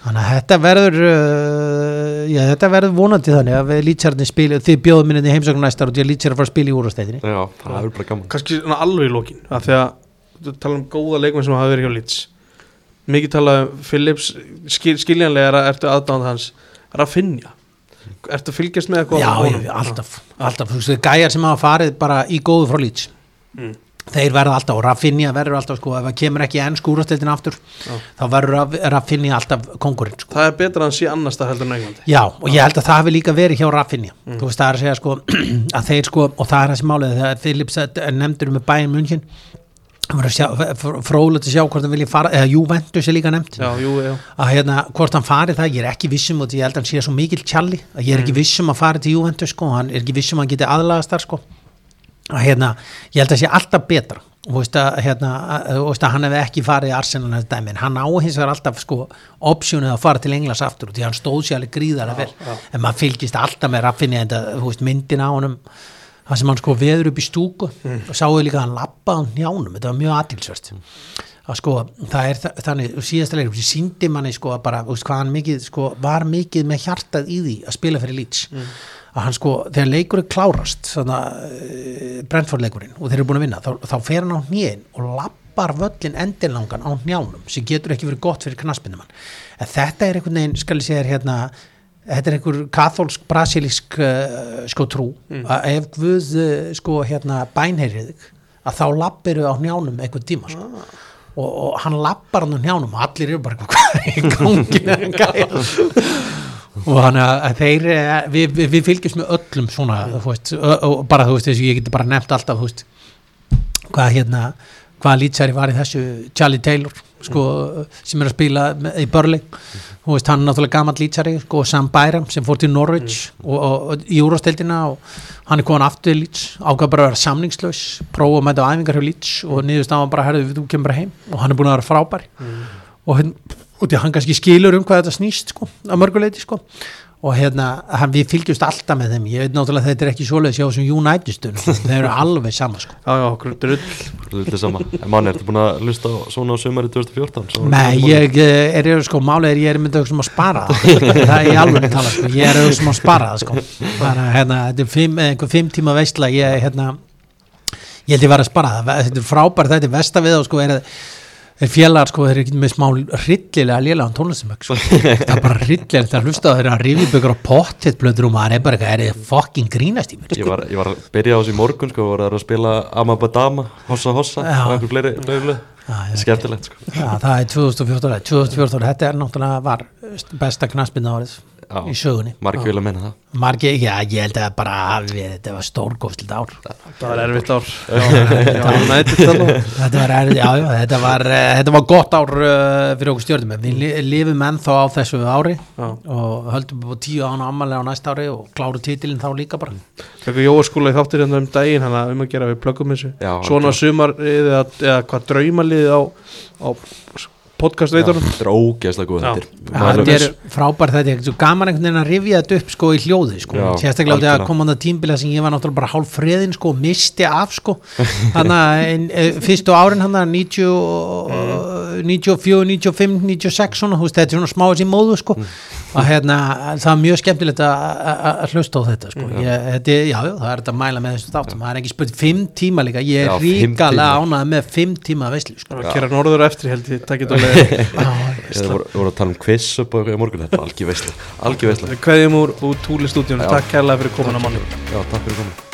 þannig að þetta verður uh, já, þetta verður vonandi þannig að við lýtsarni spil þið bjóðum minni í heimsókn næstar og því að lýtsar að fara að spila í úrastæðinni Já, það er bara gaman mikið talað um Phillips skil, skiljanlega er ertu aðdáðan hans Rafinha ertu að fylgjast með eitthvað já, já, alltaf, alltaf þú veist, gæjar sem hafa farið bara í góðu frá lýts Mm. þeir verða alltaf og Rafinha verður alltaf sko, ef það kemur ekki enn skúrastældin aftur Já. þá verður Raf- Rafinha alltaf kongurinn sko. það er betra að hann sé annars það heldur en Englandi Já, og ég held að það hafi líka verið hjá Rafinha Mm. þú veist, það er að segja sko [CLEARS THROAT] að þeir sko, og það er þessi málið þegar Philips nefndur með bæinn München fróðlega að sjá hvort hann vilji fara, eða Juventus er líka nefnt. Já, jú, já, að hérna, hvort hann fari það, ég er ekki vissum og ég held að hann sé svo mikill tjalli að ég er ekki vissum að fara til Juventus sko, hann er ekki vissum að hann geti aðlagast þar sko. Að hérna, ég held að sé alltaf betra. Og veist að, hérna, að, þú veist að hann hefði ekki farið í Arsenal þessi dæmi, en hann á hins vegar alltaf sko optionið að fara til Englands aftur og því hann stóð sér alveg gríðarlega vel. já. en maður fylgist alltaf með raffinni en það, þú veist, myndin á honum það sem hann sko veður upp í stúku og sáðu líka að hann lappa á njánum þetta var mjög atilsvört að sko, það er þa- þannig, síðasta leikur sem síndi manni sko að bara, veist, hvað hann mikið sko, var mikið með hjartað í því að spila fyrir Leeds. Að hann sko, þegar leikur er klárast þannig að Brentford leikurinn og þeir eru búin að vinna, þá, þá fer hann á hnýin og lappar völlin endinlangan á njánum sem getur ekki verið gott fyrir knaspinnumann en þetta er einhvern veginn, skal ég segja þér hérna þetta er einhver katholsk brasilísk uh, sko trú. Að ef Guð uh, sko hérna bænheyrið þig að þá lappiru á njánum einhvern tíma sko. og, og hann lappar hann á njánum og allir eru bara [LAUGHS] hvað er í gangi og þannig að þeir eh, við, við, við fylgjumst með öllum svona þú veist, ö, og bara þú veist þessu ég geti bara nefnt alltaf þú veist hvað hérna, hvað lýtsæri var í þessu Charlie Taylor sko, sem er að spila í Börli þú veist, hann er náttúrulega gammal lýtsæri sko, Sam Byram sem fór til Norwich og, og, og í úrvasteldina og hann er komin aftur í Leeds, ákvað bara að vera samningslaus prófa að mæta á æfingar hjá Leeds og niðurst á hann bara, herðu, þú kemur bara heim. Og hann er búin að vera frábær. Og, hérna, og því að hann kannski skilur um hvað þetta snýst sko, að mörguleiti sko og hérna, hann, við fylgjumst alltaf með þeim. Ég veit náttúrulega að þetta er ekki svoleiðis hjá þessum United stundum, þeir eru alveg sama sko. Já, já, okkur drull. Er sama. En mann, ertu búin að lusta á svona á sömari 2014? Svo- Nei, ég eh, er, er sko, málega er ég er myndið sem að spara það. Er í alveg tala sko, ég er sem að spara það sko. Þannig að hérna, þetta er fimm, einhver fimm tíma veistla ég, hérna ég held ég var að spara það, þetta er frábært þetta er vestavið og sko er, er félagar sko, þeir eru ekki með smá hryllilega lélega tónlistamögg sko. [LAUGHS] það er bara hryllilega þetta að hlusta á þeirra rífibökur og pottet blöndur og maður er bara eitthvað, er þið fucking grínast í mér Ég var, ég var að byrja á þessu í morgun sko, voru að spila Amabadama, Hossa Hossa Já. og einhver fleiri, já, skemmtilegt sko. Já, það er 2014 2014, þetta er náttúrulega var besta knaspinna árið Já. í sögunni. Margi vilja menna það. Margi, já, ég held að bara verið- þetta var stórgóðslitt ár. Það var erfitt ár. [LAUGHS] Þetta var, erfið, já, já, þetta var, uh, þetta var gott ár uh, fyrir okkur stjórnum. Við li, lifum ennþá á þessu ári Já. og höldum upp á tíu ána ammalega á næsta ári og kláru titilin þá líka bara. Fekku Jóaskóla í þáttir hérna um daginn hann að um að gera við plöggum þessu. Svona sumarið eða, eða hvað draumaliðið á, á podcast veitunum Þetta er ógeðslega góð þetta þetta er frábært þetta er gaman einhvern veginn að rifja þetta upp sko í hljóði sko, sérstaklega þegar algjörlega. kom hann að tímbila sem ég var náttúrulega bara hálf freðin sko, og misti af sko. Hann að fyrstu árin hann að 90, og- 94, 95, 96 svona, þetta er svona smá þessi móðu sko og hérna, það er mjög skemmtilegt að- að að hlusta á þetta sko. Ég, þetta, er- já, já, það er þetta að mæla með þessu þáttum. Það er ekki spurt fimm tíma líka, ég er ríkalega ánað með fimm tíma veislu sko. Gera norður eftir held ég alveg Ég [LAUGHS] voru, voru að tala um quiz upp og morgun. Þetta er algjör veisla Algjör veisla. Kveðjum úr, úr túlistúdíunum, takk kærlega fyrir komin að manni. Já, takk fyrir komin